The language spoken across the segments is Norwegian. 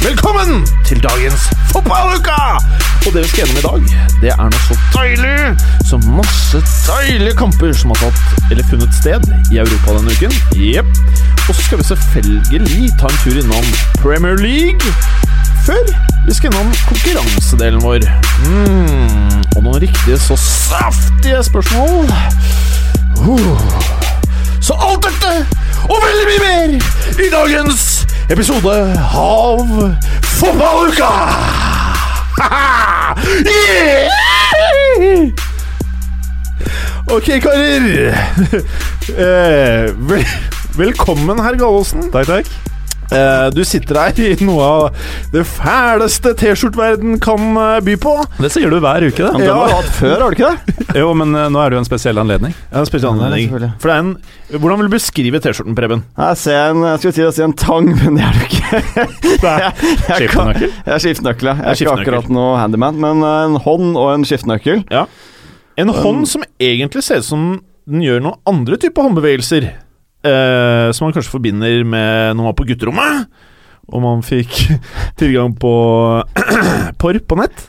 Velkommen til dagens fotballuka! Og det vi skal gjennom i dag, det er noe så deilig som masse deilige kamper som har tatt eller funnet sted i Europa denne uken. Jepp. Og så skal vi selvfølgelig ta en tur innom Premier League før vi skal innom konkurransedelen vår. Mm, og noen riktige så saftige spørsmål. Uh. Så alt dette og veldig mye mer i dagens episode av Fotballuka! Yeah! Ok, karer. Eh, velkommen, herr Gallosen. Takk, takk. Eh, du sitter her i noe av det fæleste T-skjorteverden kan eh, by på. Det sier du hver uke, det. Den har du hatt før, har du ikke det? Jo, men eh, nå er det jo en spesiell anledning. Ja, en spesiell anledning. selvfølgelig. For det er en, hvordan vil du beskrive T-skjorten, Preben? Jeg ser en, jeg skulle til å si en tang, men det er det ikke. Skiftenøkkel? Jeg er skiftenøkkel, ja. Jeg er ikke akkurat noe handyman, men en hånd og en skiftenøkkel. Ja. En hånd som egentlig ser ut som den gjør noen andre typer håndbevegelser. Eh, som man kanskje forbinder med når man var på gutterommet. Og man fikk tilgang på porr på nett.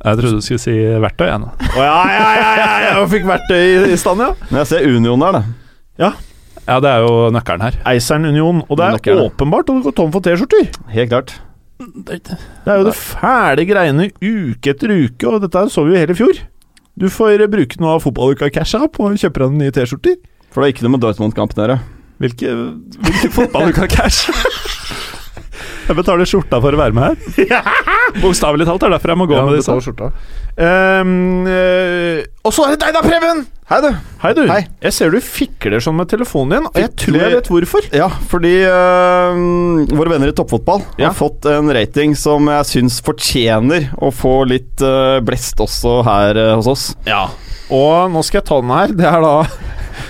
Jeg trodde du skulle si verktøy. Jeg, nå. Å ja, ja, ja, ja, ja, og fikk verktøy i, i stand, ja. Men jeg ser Union der, da. Ja, det er jo nøkkelen her. Eiseren Union. Og det er Nøkkelen. åpenbart at du går tom for T-skjorter. Helt klart. Det er jo det fæle greiene uke etter uke, og dette så vi jo hele i fjor. Du får bruke noe av fotballuka-casha på å kjøpe deg nye T-skjorter. For det er ikke noe med Dortmund-kampen å gjøre. Hvilke, hvilke kan cash? Jeg betaler skjorta for å være med her. Bokstavelig talt. Det er derfor jeg må gå Ja, med det disse. skjorta. Ehm, eh, og så er det deg da, Preben! Hei, du. Hei, du. Hei. Jeg ser du fikler sånn med telefonen din, og jeg tror jeg vet hvorfor. Ja, fordi uh, våre venner i toppfotball Ja. har fått en rating som jeg syns fortjener å få litt uh, blest også her øh, hos oss. Ja. Og nå skal jeg ta den her. Det er da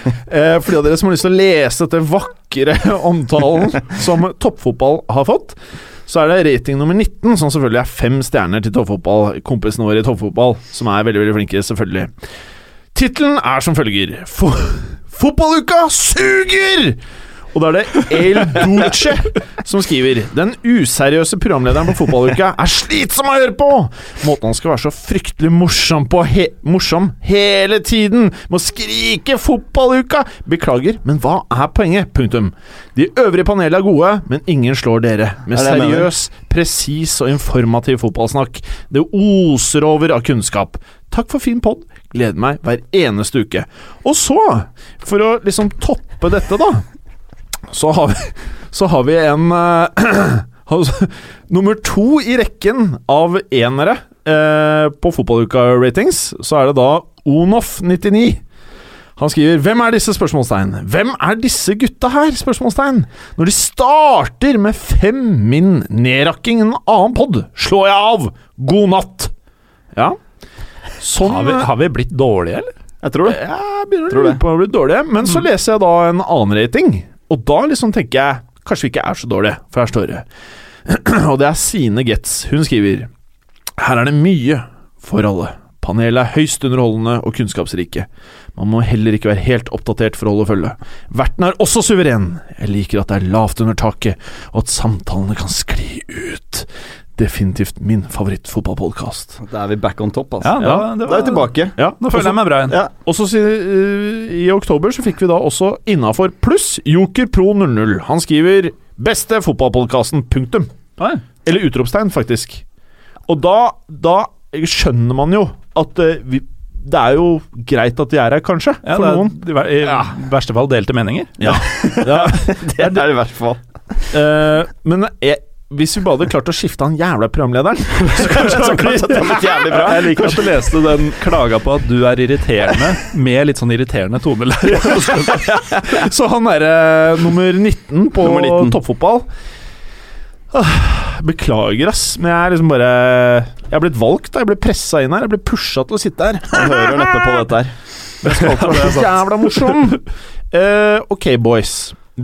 eh, For de av dere som har lyst til å lese dette vakre omtalen som toppfotball har fått, så er det rating nummer 19, som selvfølgelig er fem stjerner til toppfotball. Kompisene våre i toppfotball, som er veldig veldig flinke, selvfølgelig. Tittelen er som følger Fo Fotballuka suger! Og da er det El Duce som skriver Den useriøse programlederen på Fotballuka er slitsom å høre på! Måten han skal være så fryktelig morsom på he morsom hele tiden Må skrike 'Fotballuka'! Beklager, men hva er poenget? Punktum. De øvrige panelene er gode, men ingen slår dere. Med Er seriøs, presis og informativ fotballsnakk. Det oser over av kunnskap. Takk for fin pod. Gleder meg hver eneste uke. Og så, for å liksom toppe dette, da så har vi, så har vi en eh, altså, Nummer to i rekken av enere eh, på Fotballuka-ratings, så er det da Onoff99. Han skriver 'Hvem er disse?' spørsmålstegn. Hvem er disse gutta her? spørsmålstegn. Når de starter med fem min nedrakking en annen pod, slår jeg av. God natt. Ja. Sånn Har vi, har vi blitt dårlige, eller? Jeg tror det. jeg begynner å lure på om vi blir dårlige. Men så leser jeg da en annen rating, og da liksom tenker jeg kanskje vi ikke er så dårlige, for her står det Og det er Sine Getz. Hun skriver Her er det mye for alle. Panelet er høyst underholdende og kunnskapsrike. Man må heller ikke være helt oppdatert for å holde følge. Verten er også suveren. Jeg liker at det er lavt under taket, og at samtalene kan skli ut. Definitivt min favorittfotballpodkast. Da er vi back on top, altså. Ja, da, det Da er vi tilbake. Ja, Nå føler jeg meg bra igjen. Ja. Og så eh, I oktober så fikk vi da også innafor pluss Joker Pro 00. Han skriver 'Beste fotballpodkasten', punktum. Nei. Eller utropstegn, faktisk. Og da, da skjønner man jo at uh, vi, det er jo greit at de er her, kanskje, Ja, for det er noen. i I verste fall delte meninger. Ja. ja. Det er det i hvert fall. Uh, men jeg, hvis vi bare hadde klart å skifte han jævla programlederen så kanskje Så kanskje det hadde jævlig bra. Jeg liker at du leste den klaga på at du er irriterende, med litt sånn irriterende toneleie. Så han derre nummer 19 på Nummer 19. toppfotball Ah, Beklager, ass, men jeg er liksom bare Jeg er blitt valgt, da. Jeg ble pressa inn her. Jeg ble pusha til å sitte her. Han hører neppe på dette her. Det, Jævla morsom! Uh, ok, boys.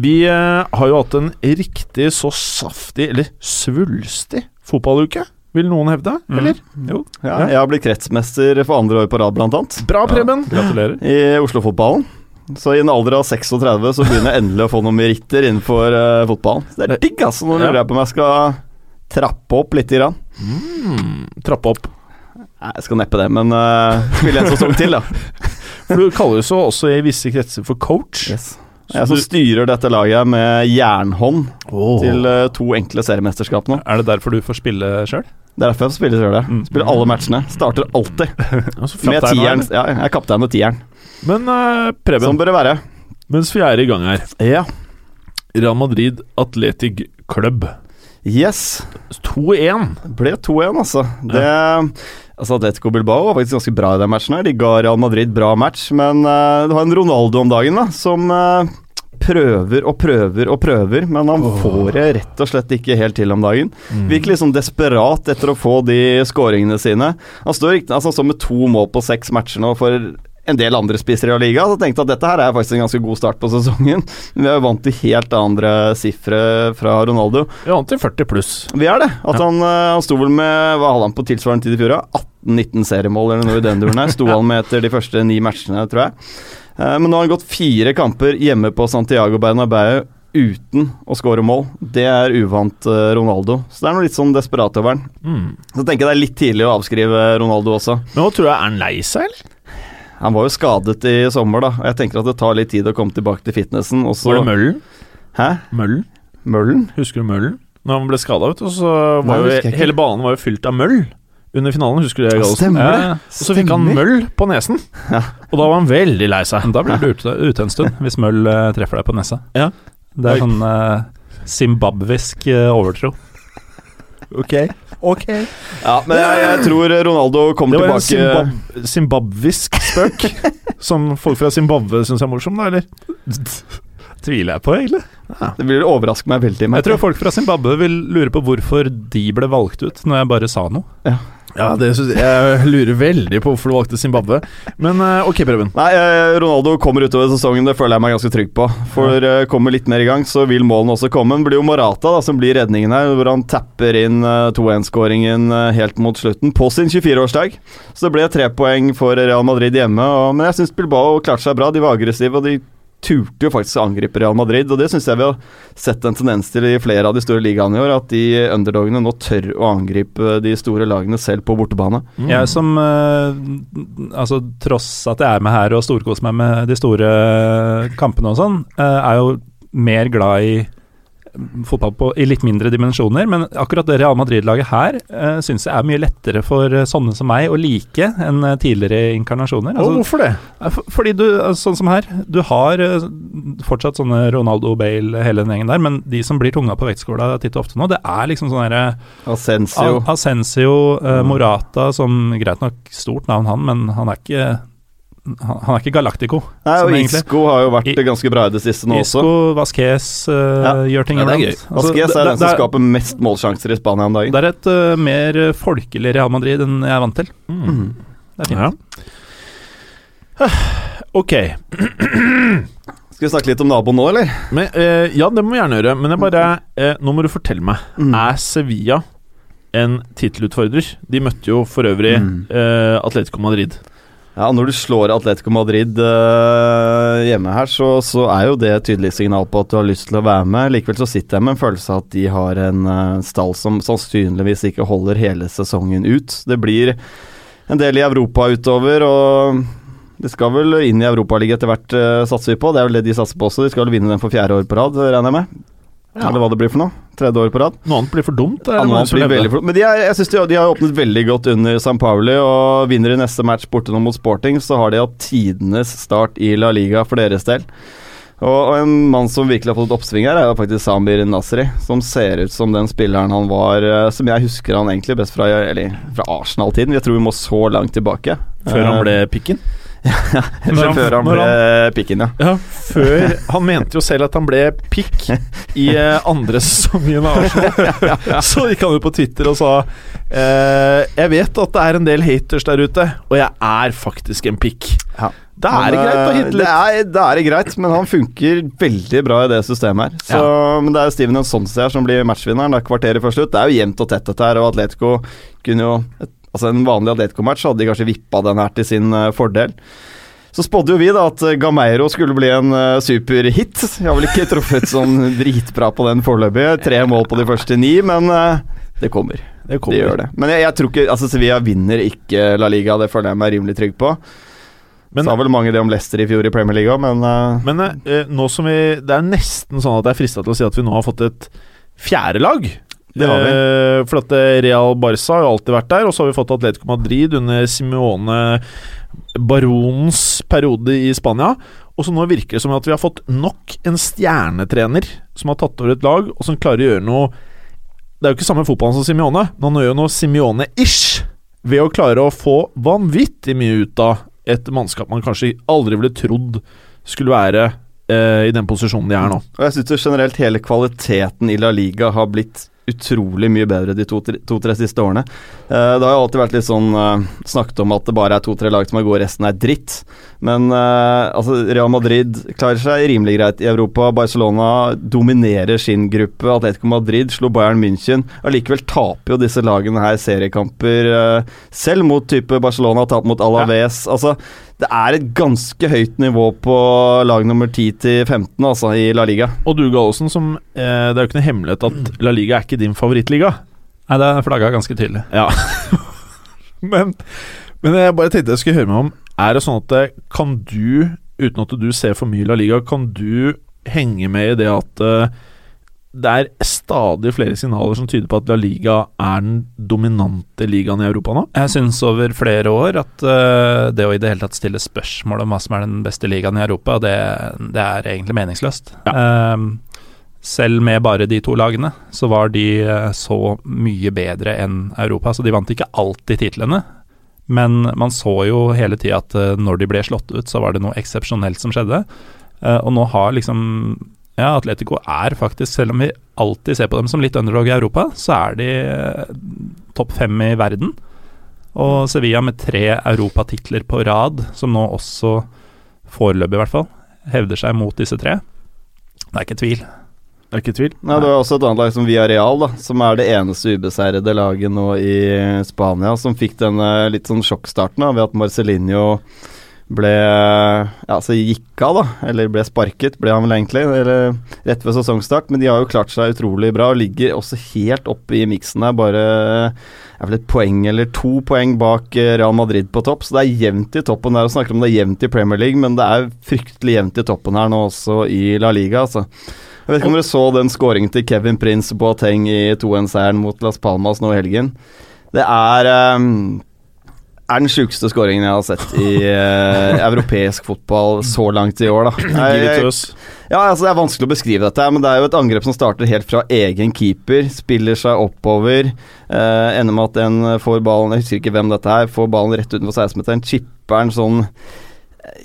Vi eh, har jo hatt en riktig så saftig, eller svulstig, fotballuke. Vil noen hevde, Mm. eller? Jo, Ja, jeg har blitt kretsmester for andre år på rad, blant annet. Bra, Preben. gratulerer. I Oslo-fotballen. Så i en alder av 36 så begynner jeg endelig å få noen meritter innenfor uh, fotballen. Så det er digg, altså. Nå lurer jeg på om jeg skal trappe opp litt. Grann. Mm, trappe opp. Nei, jeg skal neppe det, men uh, spille en sesong til, da. For du kalles jo også i visse kretser for coach. Yes. Jeg som styrer dette laget med jernhånd til eh, to enkle seriemesterskap nå. Er det derfor du får spille sjøl? Det er derfor jeg spiller sjøl, Mm. Spiller alle matchene. Starter alltid. Med tieren. Ja, jeg er kaptein med tieren. Men uh, Preben, Sånn bør det være. mens vi er i gang her Ja. Real Madrid Athletic Club Yes. 2-1. Ble 2-1, altså. Det Altså Atletico Bilbao var faktisk ganske bra i den matchen. her De ga Real Madrid bra match, men uh, det var en Ronaldo om dagen da som uh, prøver og prøver og prøver, men han får det rett og slett ikke helt til om dagen. Virker liksom desperat etter å få de skåringene sine. Han står, altså, han står med to mål på seks matcher nå for en del andre spisser i liga, så tenkte jeg at dette her er faktisk en ganske god start på sesongen. Vi er jo vant til helt andre sifre fra Ronaldo. Vi vant til 40 pluss. Vi er det. At han, eh, han sto vel med Hva hadde han på tilsvarende tid i fjor? 18-19 seriemål eller noe i den duren her. Sto han med etter de første ni matchene, tror jeg. Eh, Men nå har han gått fire kamper hjemme på Santiago Bernabeu uten å skåre mål. Det er uvant eh, Ronaldo. Så det er noe litt sånn desperat over han. Mm. Så tenker jeg det er litt tidlig å avskrive Ronaldo også. Men nå tror jeg er han lei seg, eller? Han var jo skadet i sommer, da. Og jeg tenker at det tar litt tid å komme tilbake til fitnessen. Også... Var det Møllen? Hæ? Møllen? Møllen? Husker du Møllen? Når han ble skada, vet du, så Nei, var jo jeg ikke. hele banen var jo fylt av møll under finalen. Husker du det, Ja, Stemmer det. Og så fikk han møll på nesen, Ja. og da var han veldig lei seg. Da blir du ute, ute en stund, hvis Møll eh, treffer deg på nesa. Ja. Det er sånn uh, zimbabwisk uh, overtro. Ok, ok Ja, men jeg, jeg tror Ronaldo kommer tilbake Det var en zimbab zimbabwisk spøk, som folk fra Zimbabwe syns er morsom, da, eller? Tviler jeg på, egentlig. Det vil overraske meg veldig. Jeg tror folk fra Zimbabwe vil lure på hvorfor de ble valgt ut, når jeg bare sa noe. Ja, det synes jeg, jeg lurer veldig på hvorfor du valgte Zimbabwe. Men eh, ok, Preben. Nei, eh, Ronaldo kommer utover sesongen, det føler jeg meg ganske trygg på. For ja. kommer litt mer i gang, så vil målene også komme. Det blir jo Morata da, som blir redningen her, hvor han tapper inn eh, 2-1-skåringen eh, helt mot slutten, på sin 24-årsdag. Så det ble tre poeng for Real Madrid hjemme. Og, men jeg syns Bilbao klarte seg bra. De var aggressive, og de turte jo faktisk å angripe Real Madrid. Og det syns jeg vi har sett en tendens til i flere av de store ligaene i år, at de underdogene nå tør å angripe de store lagene selv på bortebane. Mm. Jeg som eh, Altså, tross at jeg er med her og storkoser meg med de store kampene og sånn, eh, er jo mer glad i fotball på, i litt mindre dimensjoner, men akkurat det Real Madrid-laget her uh, syns jeg er mye lettere for eh, sånne som meg å like enn eh, tidligere inkarnasjoner. Og Altså, hvorfor det? For- Fordi du, sånn som her, du har eh, fortsatt sånne Ronaldo Bale, hele den gjengen der, men de som blir tunga på vektskåla titt og ofte nå, det er liksom sånn herre Asensio. Ascensio, Asensio, eh, Morata, som greit nok stort navn han, men han er ikke han, han er ikke Galactico. Nei, og som egentlig- Isco har jo vært I- ganske bra i det siste nå også. Isco, Vasques uh, Ja. gjør ting Ja, er iblant. gøy. Altså, er det- den som det skaper mest målsjanser i Spania om dagen. Det er et uh, mer folkelig Real Madrid enn jeg er vant til. Mm. Det er fint. Ja. Ok. Skal vi snakke litt om naboen nå, eller? Men, uh, ja, det må vi gjerne gjøre, men jeg bare eh, Nå må du fortelle meg. Mm. Er Sevilla en tittelutfordrer? De møtte jo for øvrig Mm. eh, Atletico Madrid. Ja, Når du slår Atletico Madrid uh, hjemme her, så, så er jo det et tydelig signal på at du har lyst til å være med. Likevel så sitter jeg med en følelse av at de har en uh, stall som sannsynligvis ikke holder hele sesongen ut. Det blir en del i Europa utover, og de skal vel inn i Europaligaen etter hvert, uh, satser vi på. Det er vel det de satser på også. De skal vel vinne den for fjerde år på rad, regner jeg med. Ja. Eller hva det blir for noe. Tredje år på rad. Noe annet blir for dumt. som blir veldig flott. Men de, er, jeg synes de, de har åpnet veldig godt under San Pauli, og vinner de neste match borte nå mot Sporting, så har de hatt tidenes start i La Liga for deres del. Og, og en mann som virkelig har fått et oppsving her, er jo faktisk Samir Nasri. Som ser ut som den spilleren han var eh, Som jeg husker han egentlig best fra, fra Arsenal-tiden. Jeg tror vi må så langt tilbake. Før han Eh, ble pikken? Han- før han ble pikken, ja. Ja, før Han mente jo selv at han ble pikk i eh, andre sesongen av Arsenal. Så gikk han jo på Twitter og sa eh, Jeg vet at det er en del haters der ute, og jeg er faktisk en pikk. Ja. Da er det greit å hitte litt. Det er, det er greit, men han funker veldig bra i det systemet her. Så, Men det er jo Steven Johnson her som blir matchvinneren. Det er kvarteret før slutt. Det er jo jevnt og tett, dette her. Og Atletico kunne jo et, Altså En vanlig Atletico-match hadde de kanskje vippa den her til sin eh, fordel. Så spådde jo vi da at eh, Gameiro skulle bli en eh, superhit. Jeg har vel ikke truffet sånn dritbra på den foreløpig. Tre mål på de første ni, men det kommer. Det De gjør det. Men jeg, jeg tror ikke Altså Sevilla vinner ikke La Liga, det føler jeg meg rimelig trygg på. Men, Sa vel mange det om Leicester i fjor i Premier League men men nå som vi Det er nesten sånn at jeg er frista til å si at vi nå har fått et fjerde lag. Det har vi. Eh, for at eh, Real Barca har jo alltid vært der, og så har vi fått Atletico Madrid under Simione Baronens periode i Spania. Og så nå virker det som at vi har fått nok en stjernetrener som har tatt over et lag, og som klarer å gjøre noe Det er jo ikke samme fotballen som Simione, men han gjør jo noe Simione-ish ved å klare å få vanvittig mye ut av et mannskap man kanskje aldri ville trodd skulle være eh, i den posisjonen de er nå. Og jeg syns generelt hele kvaliteten i La Liga har blitt utrolig mye bedre de to-tre to, siste årene. Uh, det har jo alltid vært litt sånn uh, snakket om at det bare er to-tre lag som er gode, resten er dritt. Men uh, altså Real Madrid klarer seg rimelig greit i Europa. Barcelona dominerer sin gruppe. Atletico Madrid slo Bayern München. Allikevel taper jo disse lagene her seriekamper selv mot type Barcelona, tapt mot Alaves. Altså, det er et ganske høyt nivå på lag nummer 10 til 15 altså, i La Liga. Og du, Gallosen, som eh, Det er jo ikke noe hemmelighet at La Liga er ikke din favorittliga. Nei, det er flagga ganske tydelig. Ja. men, men jeg bare tenkte jeg skulle høre meg om Er det sånn at kan du, uten at du ser for mye La Liga, kan du henge med i det at eh, det er stadig flere signaler som tyder på at La Liga er den dominante ligaen i Europa nå? Jeg syns over flere år at uh, det å i det hele tatt stille spørsmål om hva som er den beste ligaen i Europa, det, det er egentlig meningsløst. Ehm, selv med bare de to lagene, så var de eh, så mye bedre enn Europa. Så de vant ikke alltid titlene, men man så jo hele tida at eh, når de ble slått ut, så var det noe eksepsjonelt som skjedde. Og nå har liksom ja, Atletico er faktisk, selv om vi alltid ser på dem som litt underdog i Europa, så er de eh, topp fem i verden. Og Sevilla med tre europatitler på rad, som nå også foreløpig i hvert fall hevder seg mot disse tre. Det er ikke tvil. Det er ikke tvil. Nei, det var også et annet lag som Villarreal, da, som er det eneste ubeseirede laget nå i Spania, som fikk denne litt sånn sjokkstarten da, ved at Marcelinho ble Ja, så gikk av, da. Eller ble sparket, ble han vel egentlig. Eller rett ved sesongstart. Men de har jo klart seg utrolig bra og ligger også helt oppe i miksen der. Bare er vel et poeng eller to poeng bak eh, Real Madrid på topp. Så det er jevnt i toppen der. Og snakker om det er jevnt i Premier League, men det er fryktelig jevnt i toppen her nå også i La Liga, altså. Jeg vet ikke om dere så den skåringen til Kevin Prince Boateng i 2-1-seieren mot Las Palmas nå i helgen. Det er ehm, er den sjukeste skåringen jeg har sett i eh, europeisk fotball så langt i år, da. Jeg, jeg, ja, altså Det er vanskelig å beskrive dette, men det er jo et angrep som starter helt fra egen keeper. Spiller seg oppover. Eh, ender med at en får ballen Jeg husker ikke hvem dette er. Får ballen rett utenfor 16-meteren. Chipper den sånn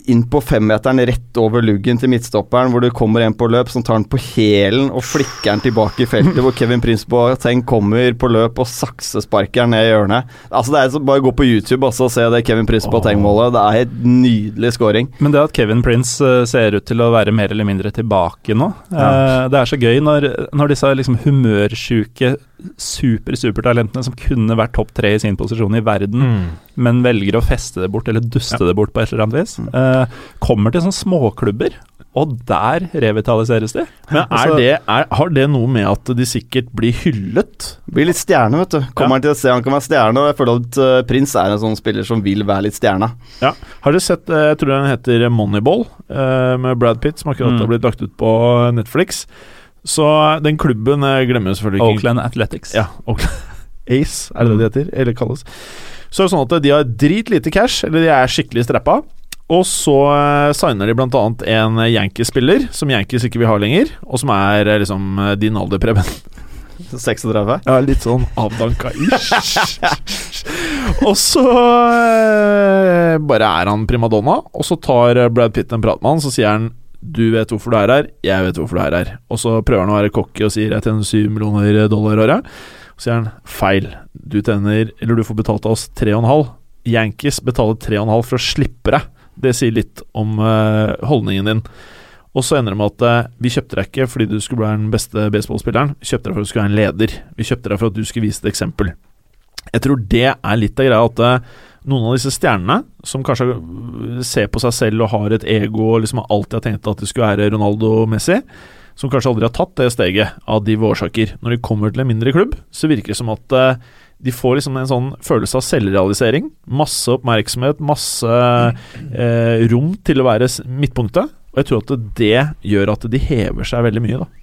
inn på femmeteren rett over luggen til midtstopperen, hvor det kommer en på løp som tar den på hælen og flikker den tilbake i feltet, hvor Kevin Prince Boateng kommer på løp og saksesparker ned i hjørnet. Altså det er Bare gå på YouTube også og se det Kevin Prince Boateng-målet. Det er et nydelig scoring. Men det at Kevin Prince eh, ser ut til å være mer eller mindre tilbake nå ja. Det er så gøy når, når disse liksom humørsjuke super-supertalentene som kunne vært topp tre i sin posisjon i verden, Mm. men velger å feste det bort eller duste det bort på et eller annet vis, uh, kommer til sånne småklubber, og der revitaliseres de. Men er Altså- det, er, har det noe med at de sikkert blir hyllet? Blir litt stjerne, vet du. Kommer han til å se han kan være stjerne, og jeg føler at uh, Prins er en sånn spiller som vil være litt stjerne. Ja. Har dere sett eh, Jeg tror den heter Moneyball, uh, med Brad Pitt, som akkurat Mm. har blitt lagt ut på Netflix. Så den klubben eh, glemmer selvfølgelig ikke. Oakland Athletics. Ja, Oakland Ace, er det det de heter? Eller kalles. Så er det sånn at de har dritlite cash, eller de er skikkelig strappa. Og så eh, signer de annet en Yankees-spiller som Yankees ikke vil ha lenger, og som er eh, liksom din alder, Preben. 36? Ja, litt sånn avdanka ish. og så bare er han primadonna, og så tar Brad Pitt en prat med han, så sier han du vet hvorfor du er her, jeg vet hvorfor du er her. Og så prøver han å være cocky og sier jeg tjener 7 millioner dollar i året. Så sier han feil, du tjener Eller du får betalt av oss 3,5. Yankees betaler 3,5 for å slippe deg. Det sier litt om uh, holdningen din. Og så ender det med at uh, vi kjøpte deg ikke fordi du skulle være den beste baseballspilleren. Vi kjøpte deg for at du skulle være en leder. Vi kjøpte deg for at du skulle vise et eksempel. Jeg tror det er litt av greia at eh, noen av disse stjernene, som kanskje ser på seg selv og har et ego og liksom alltid har tenkt at de skulle være Ronaldo og Messi, som kanskje aldri har tatt det steget av div årsaker. Når de kommer til en mindre klubb, så virker det som at eh, de får liksom en sånn følelse av selvrealisering. Masse oppmerksomhet, masse eh, rom til å være midtpunktet. Og jeg tror at det gjør at de hever seg veldig mye, da.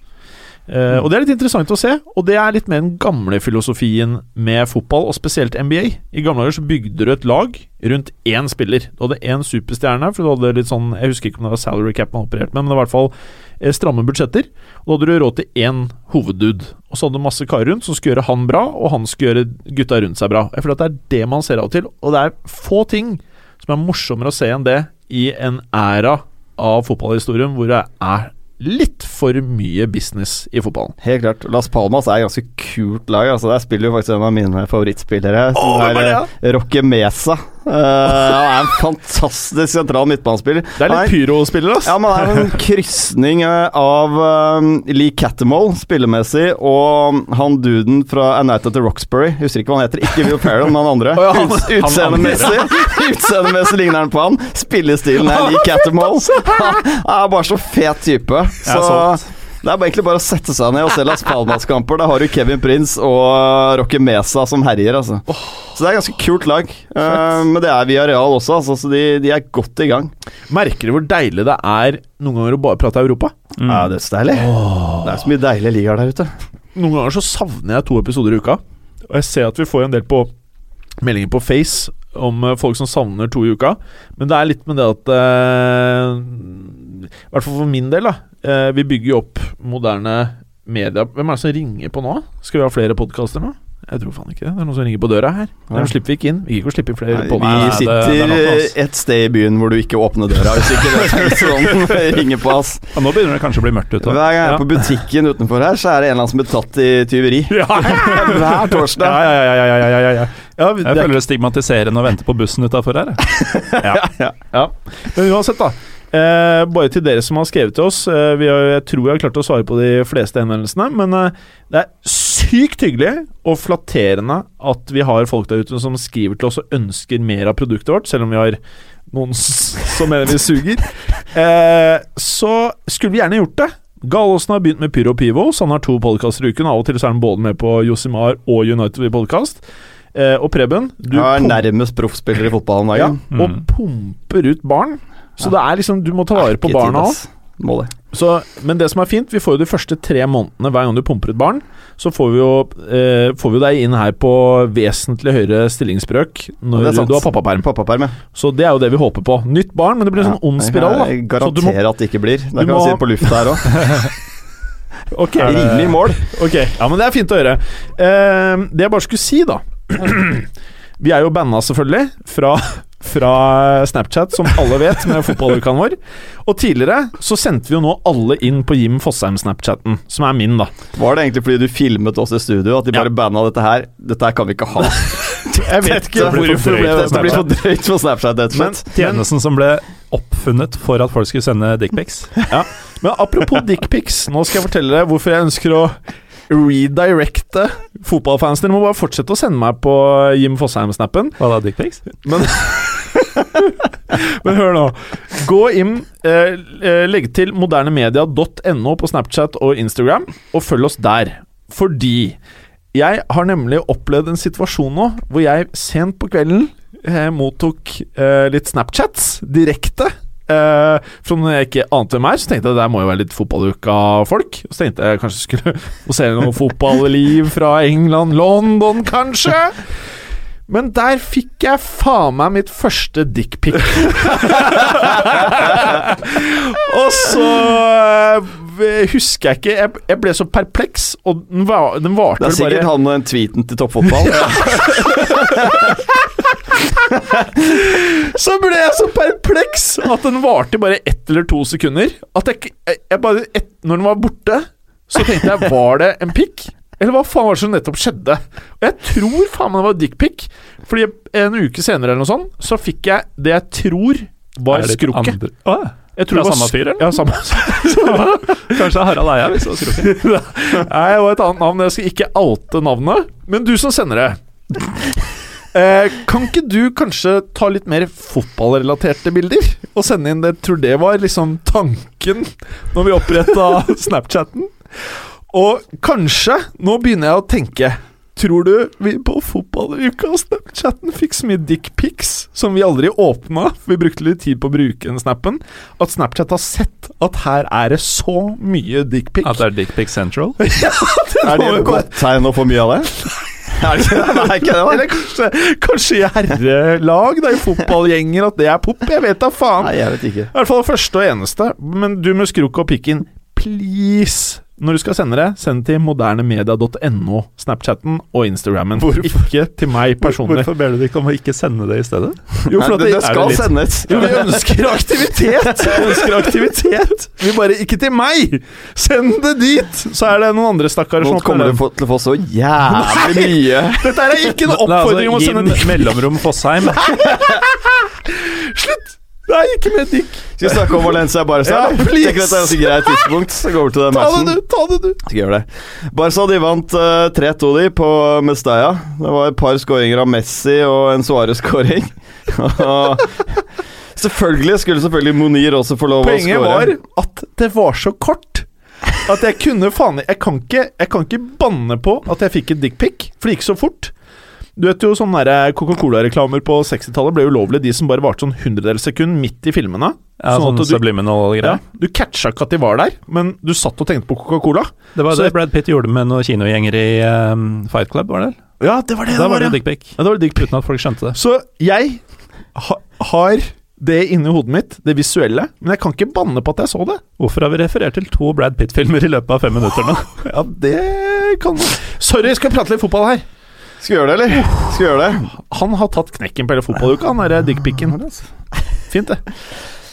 Eh, og det er litt interessant å se, og det er litt mer den gamle filosofien med fotball, og spesielt NBA. I gamle dager så bygde du et lag rundt én spiller. Du hadde én superstjerne, for du hadde litt sånn Jeg husker ikke om det var salary cap man opererte med, men det var i hvert fall eh, stramme budsjetter. Og da hadde du råd til én hoveddude. Og så hadde du masse karer rundt som skulle gjøre han bra, og han skulle gjøre gutta rundt seg bra. Jeg føler at det er det man ser av og til, og det er få ting som er morsommere å se enn det i en æra av fotballhistorien hvor det er litt for mye business i fotballen. Helt klart. Las Palmas er et ganske kult lag. Altså, der spiller jo faktisk en av mine favorittspillere. Åh, er det, eh, Roque Mesa. Han er en fantastisk sentral midtbanespiller. Det er litt pyrospiller, ass. Ja, men det er en krysning eh, av um, Lee Cattermall spillemessig og han duden fra A Night at the Roxbury. Husker ikke hva han heter. Ikke Will Ferrell, men han andre. Å ja, han- Ut- Utseendemessig Utseendemessig ligner han på han. Spillestilen er Lee Cattermall. Han er bare så fet type. Så. Det er egentlig bare å sette seg ned og se Las Palmas-kamper. Da har du Kevin Prince og Rocky Mesa som herjer, altså. Så det er et ganske kult lag. Uh, men det er via Real også, altså, så de, de er godt i gang. Merker du hvor deilig det er noen ganger å bare prate Europa? Mm. Ja, det er så deilig. Det er så mye deilige ligaer der ute. Noen ganger så savner jeg to episoder i uka. Og jeg ser at vi får en del på meldinger på Face om eh, folk som savner to i uka. Men det er litt med det at eh, I hvert fall for min del, da. Eh, vi bygger jo opp moderne media. Hvem er det som ringer på nå? Skal vi ha flere podkaster nå? Jeg tror faen ikke det. Det er noen som ringer på døra her. Ja. Slipper vi ikke inn. Vi gikk ikke å slippe flere Nei, pod- vi nei, det- sitter det er et sted i byen hvor du ikke åpner døra hvis ikke det er sånn ringer på oss. Ja, nå begynner det kanskje å bli mørkt ute. Hver gang jeg Ja. er på butikken utenfor her, så er det en eller annen som blir tatt i tyveri. Ja, Hver torsdag. ja, ja, ja, ja, ja, ja, ja. ja Jeg er føler det stigmatiserende å vente på bussen utafor her. ja. Ja, men uansett da eh, Bare til dere som har skrevet til oss eh, vi har, Jeg tror jeg har klart å svare på de fleste henvendelsene Men eh, det er sykt hyggelig Og flatterende at vi har folk der ute Som skriver til oss og ønsker mer av produktet vårt Selv om vi har noen som mener vi suger. Eh, Så skulle vi gjerne gjort det. Gallosen har begynt med Pyro Pivo Så han har to podcaster i uken. Av og til så er han både med på Josimar og United podcast eh, Og Preben du Du er nærmest proffspiller i fotballen. ja, Dagen. og Mm. pumper ut barn. Så det er liksom Du må ta vare på barna òg. Men det som er fint, vi får jo de første tre månedene hver gang du pumper ut barn. Så får vi jo eh, Får vi deg inn her på vesentlig høyere stillingsbrøk når er du har pappaperm. Pappaperm, ja. Så det er jo det vi håper på. Nytt barn, men det blir en sånn ond spiral. Jeg Så du må, garanterer at det ikke blir. Det kan vi si det på lufta her òg. okay. Rimelig mål. ok, ja, men det er fint å høre. Eh, det jeg bare skulle si, da Vi er jo banna, selvfølgelig, fra, fra Snapchat, som alle vet, med fotballukaen vår. Og tidligere så sendte vi jo nå alle inn på Jim Fosheim-Snapchatten, som er min, da. Var det egentlig fordi du filmet oss i studio at de Ja. bare banna dette her? Dette her kan vi ikke ha. Jeg vet ikke hvorfor det blir for drøyt på Snapchat, rett og slett. Tjenesten som ble oppfunnet for at folk skulle sende dickpics. men apropos dickpics, nå skal jeg fortelle deg hvorfor jeg ønsker å redirecte fotballfansen. Dere må bare fortsette å sende meg på Jim Fosheim-snappen. Hva da, dickpics? Men Men hør nå. Gå inn, eh, eh, legg til modernemedia.no på Snapchat og Instagram, og følg oss der. Fordi jeg har nemlig opplevd en situasjon nå hvor jeg sent på kvelden eh, mottok eh, litt Snapchats direkte. Eh, fra noen jeg ikke ante er, så tenkte jeg det der må jo være litt fotballuka-folk. Så tenkte jeg kanskje skulle se noe fotballiv fra England, London, kanskje. Men der fikk jeg faen meg mitt første dickpic. og så eh, husker jeg ikke Jeg, jeg ble så perpleks, og den, var, den varte Det er sikkert bare han og tweeten til toppfotball. Så ble jeg så perpleks at den varte bare ett eller to sekunder. At jeg, jeg bare et, Når den var borte, så tenkte jeg Var det en pikk? Eller hva faen var det som nettopp skjedde? Og jeg tror faen meg det var dickpic. Fordi en uke senere eller noe sånt, så fikk jeg det jeg tror var skrukket. Jeg tror det var samme fyr, eller? Ja, samme. Kanskje Harald Eia, hvis det var skrukket Nei, det var et annet navn. Jeg skal ikke oute navnet. Men du som sender det. Eh, kan ikke du kanskje ta litt mer fotballrelaterte bilder? Og sende inn det? Jeg tror det var liksom tanken når vi oppretta Snapchatten. Og kanskje, nå begynner jeg å tenke Tror du vi på fotballuka og Snapchatten fikk så mye dickpics som vi aldri åpna, for vi brukte litt tid på å bruke den snappen, at Snapchat har sett at her er det så mye dickpic? At det er Dickpic Central? er det et godt tegn å få mye av det? Er det ikke det? Nei, ikke det. Eller kanskje, kanskje i herrelag, da, i fotballgjenger, at det er pop? Jeg vet da faen. Nei, jeg vet ikke. I hvert fall første og eneste. Men du med skrukk og pikken, please, når du skal sende det, send til modernemedia.no, Snapchatten og Instagrammen. Ikke til meg personlig. Hvorfor ber du ikke om å ikke sende det i stedet? Jo, for Nei, det, det, det skal litt- sendes. jo, vi ønsker aktivitet! Vi ønsker aktivitet! Vi bare Ikke til meg! Send det dit! Så er det noen andre stakkarer Nå som kommer åpner du til å få så jævlig mye. Dette er ikke en oppfordring om å sende sende Jim Mellomrom Fossheim. Slutt! Nei, ikke med dick. Skal vi snakke om Valencia Barca? Ja, please. Tenker dette er et ganske greit tidspunkt. Så går vi til den Ta det, du! Ta det, du! Skal gjøre det. Barca de vant uh, 3-2 de på Mestalla. Det var et par skåringer av Messi og en Suárez-skåring. selvfølgelig skulle selvfølgelig Monir også få lov Poenget å var at det var så kort. At jeg kunne faen Jeg kan ikke, jeg kan ikke banne på at jeg fikk en dickpic, for det gikk så fort. Du vet jo sånne der Coca-Cola-reklamer på 60-tallet ble ulovlige, de som bare varte sånn hundredels sekund midt i filmene. Ja, Sånn sånn du- subliminal Ja, greier. du catcha ikke at de var der, men du satt og tenkte på Coca-Cola. Det var det Brad Pitt gjorde med noen kinogjenger i um, Fight Club, var det? Ja, det var det Da var det ja. dickpic. Ja, det var dickpic. Uten at folk skjønte det. Så jeg ha, har det inni hodet mitt, det visuelle, men jeg kan ikke banne på at jeg så det. Hvorfor har vi referert til to Brad Pitt-filmer i løpet av fem minutter nå? Ja, det kan Sorry, skal vi prate litt fotball her? Skal vi gjøre det, eller? Skal vi gjøre det? Han har tatt knekken på hele fotballuka, han derre dickpicen. Fint, det.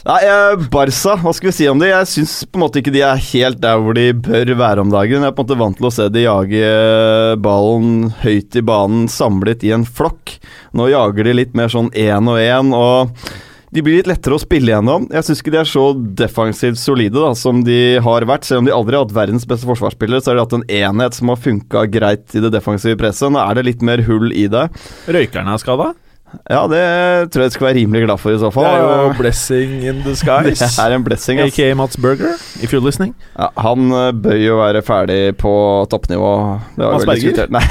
Nei, eh, Barca, hva skal vi si om det? Jeg syns på en måte ikke de er helt der hvor de bør være om dagen. Jeg er på en måte vant til å se de jage eh, ballen høyt i banen, samlet i en flokk. Nå jager de litt mer sånn én og én, og de blir litt lettere å spille gjennom. Jeg syns ikke de er så defensivt solide da, som de har vært. Selv om de aldri har hatt verdens beste forsvarsspillere, så har de hatt en enhet som har funka greit i det defensive presset. Nå er det litt mer hull i det. Røykerne er skada. Ja, det tror jeg skal være rimelig glad for i så Det er jo blessing in Det er en blessing, ass. AKA Mats Berger, if you're listening. Ja, han eh, bør jo være ferdig på toppnivå. Det vi vel Berger? Nei.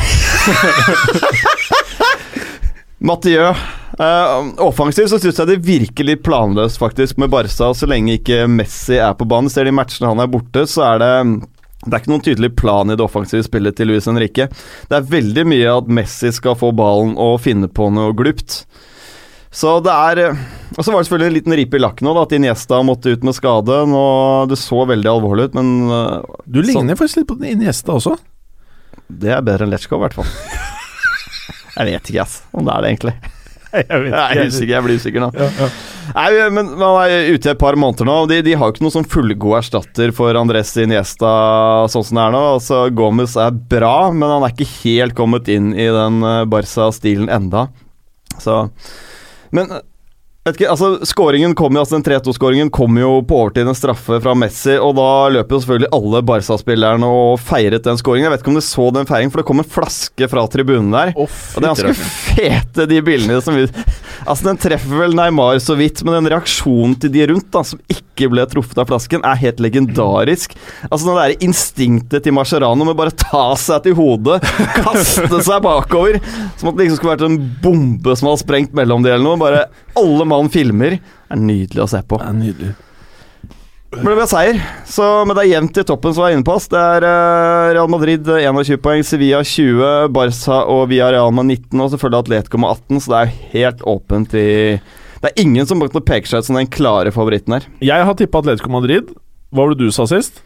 Mathieu. Uh, offensivt så syns jeg det virker litt planløst faktisk med Barca. Så lenge ikke Messi er på banen, ser de matchene han er borte, så er det det er ikke noen tydelig plan i det offensive spillet til Luis Henrique. Det er veldig mye at Messi skal få ballen og finne på noe glupt. Så det er eh, Og så var det selvfølgelig en liten ripe i lakken òg, at Iniesta måtte ut med skade. Nå, det så veldig alvorlig ut, men eh, Du ligner faktisk litt på Iniesta også. det er bedre enn Letchko, i hvert fall. jeg vet ikke, ass, om det er det, egentlig. Jeg vet Jeg er usikker, jeg blir usikker nå. Ja, ja. Nei, men Man er ute et par måneder nå. og De, de har jo ikke noen sånn fullgod erstatter for Andres Iniesta sånn som det er nå. Altså, Gomez er bra, men han er ikke helt kommet inn i den eh, Barca-stilen enda. Så Men vet ikke, altså Skåringen kom jo, altså Den 3-2-skåringen kom jo på overtid, en straffe fra Messi, og da løp jo selvfølgelig alle Barca-spillerne og feiret den skåringen. Jeg vet ikke om du så den feiringen, for det kom en flaske fra tribunen der. Å, Og det er ganske fete, de bildene som vi Altså, den treffer vel Neymar så vidt, men den reaksjonen til de rundt, da, som ikke ble truffet av flasken, er helt legendarisk. Altså, det derre instinktet til Mascherano med bare ta seg til hodet, kaste seg bakover, som at det liksom skulle vært en bombe som hadde sprengt mellom de eller noe. Bare alle mann filmer. er nydelig å se på. Det er nydelig. Men det seier. Så, men det er jevnt i toppen, som var inne på oss. Det er uh, Real Madrid eh, 21 poeng, Sevilla 20, Barca og Villarreal med 19, og selvfølgelig Atletico med 18, så det er helt åpent i Det er ingen som peker seg ut som den klare favoritten her. Jeg har tippa Atletico Madrid. Hva var det du sa sist?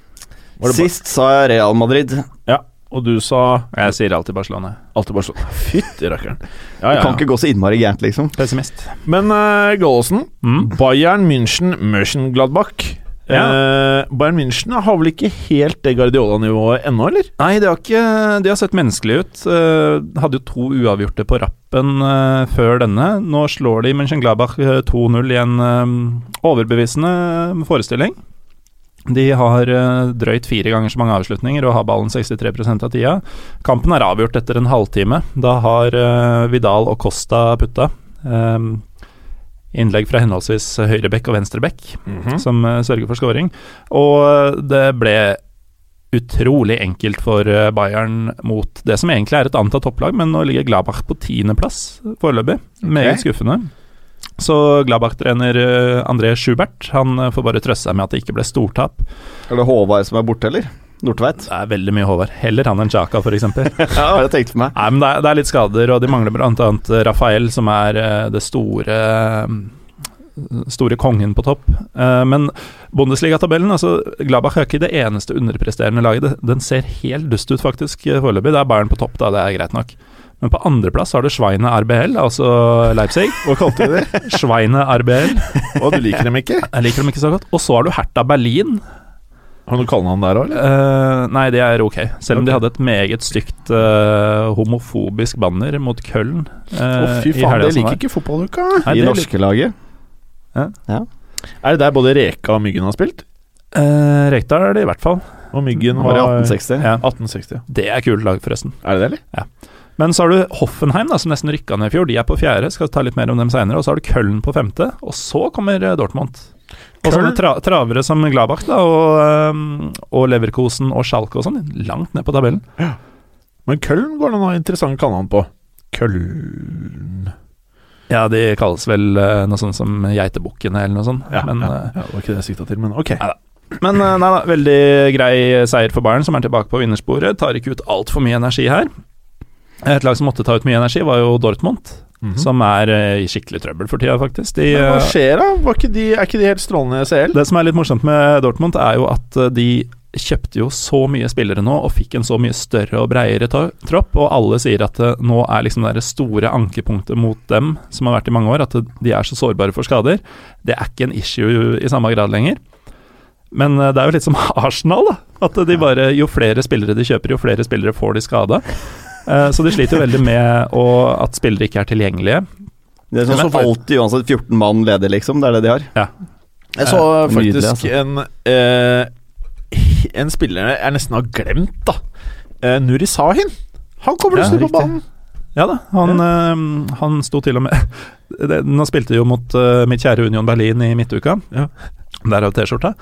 Det Sist sa jeg Real Madrid. Ja, og du sa Jeg sier alltid Barcelona. alltid Barcelona. Fytti rakkeren. Ja, Det ja, kan ikke gå så innmari gærent, liksom. Pessimist. Men uh, Gallosen, Mm. Bayern München Mönchengladbach. Ja. Uh, Bayern München har vel ikke helt det Guardiola-nivået ennå, eller? Nei, det har, ikke, de har sett menneskelige ut. Uh, hadde jo to uavgjorte på rappen uh, før denne. Nå slår de Mönchengladbach Gladbach 2-0 i en overbevisende forestilling. De har eh, drøyt fire ganger så mange avslutninger og har ballen 63% av tida. Kampen er avgjort etter en halvtime. Da har eh, Vidal og Costa putta. Um, innlegg fra henholdsvis høyrebekk og venstrebekk som eh, sørger for scoring. Og det ble utrolig enkelt for Bayern mot det som egentlig er et antatt topplag, men nå ligger Gladbach på tiendeplass foreløpig. Meget skuffende. Så Gladbach-trener eh, André Schubert han eh, får bare trøste seg med at det ikke ble stortap. Er det Håvard som er borte, eller? Nordtveit? Det er veldig mye Håvard. Heller han enn Chaka, f.eks. Ja, det tenkt for meg. Nei, men det er, det er litt skader, og de mangler bl.a. Rafael, som er eh, det store Store kongen på topp. Eh, Men Bundesliga-tabellen, altså Gladbach er ikke det eneste underpresterende laget. Den ser helt dust ut, faktisk, eh, foreløpig. Det er Bayern på topp, da, det er greit nok. Men på andreplass har du Schweine RBL, altså Leipzig. Hva kalte du det? Schweine RBL. Og du liker dem ikke? Jeg liker dem ikke så godt. Og så har du Hertha Berlin. Har du noe kallenavn der òg, eller? Eh, nei, det er ok. Selv om de hadde et meget stygt uh, homofobisk banner mot Køln. Å, Uh, fy faen, det liker ikke fotballuka. Nei, I norske norske laget. Er det der både Reka og Myggen har spilt? Uh, Rekdal er det i hvert fall. Og Myggen Var var i 1860? Ja. 1860. Det er kult lag, forresten. Er det det, eller? Men så har du Hoffenheim, da, som nesten rykka ned i fjor. De er på fjerde, skal ta litt mer om dem seinere. Og så har du Köln på femte, og så kommer eh, Dortmund. Og sånne tra travere som Gladbach da, og, eh, og Leverkosen og Schalke og sånn, langt ned på tabellen. Men Köln går det noe interessant kallenavn på. Køln Ja, de kalles vel eh, noe sånt som Geitebukkene eller noe sånt. ja, men, ja, ja, det var ikke det jeg sikta til, men ok. Nei men nei da, veldig grei seier for Bayern, som er tilbake på vinnersporet. Tar ikke ut altfor mye energi her. Et lag som måtte ta ut mye energi, var jo Dortmund, Mhm. som er eh, i skikkelig trøbbel for tida, faktisk. De, Men hva eh, skjer da? Ikke de, er ikke de helt strålende i CL? Det som er litt morsomt med Dortmund, er jo at eh, de kjøpte jo så mye spillere nå, og fikk en så mye større og breiere tropp, og alle sier at nå er liksom det store ankepunktet mot dem, som har vært i mange år, at de er så sårbare for skader. Det er ikke en issue i samme grad lenger. Men det er jo litt som Arsenal, da. At de bare, jo flere spillere de kjøper, jo flere spillere får de skada. Eh, Så de sliter jo veldig med å, at spillere ikke er tilgjengelige. Det er sånn som alltid uansett 14 mann leder, liksom. Det er det de har. Jeg så Eh, nydelig, faktisk altså. en eh, En spiller jeg nesten har glemt, da. Eh, Nuri Sahin. Han kommer Ja, plutselig på banen. Ja da, han, eh, han sto til og med det, Nå spilte de jo mot eh, mitt kjære Union Berlin i midtuka. Ja. Derav T-skjorta.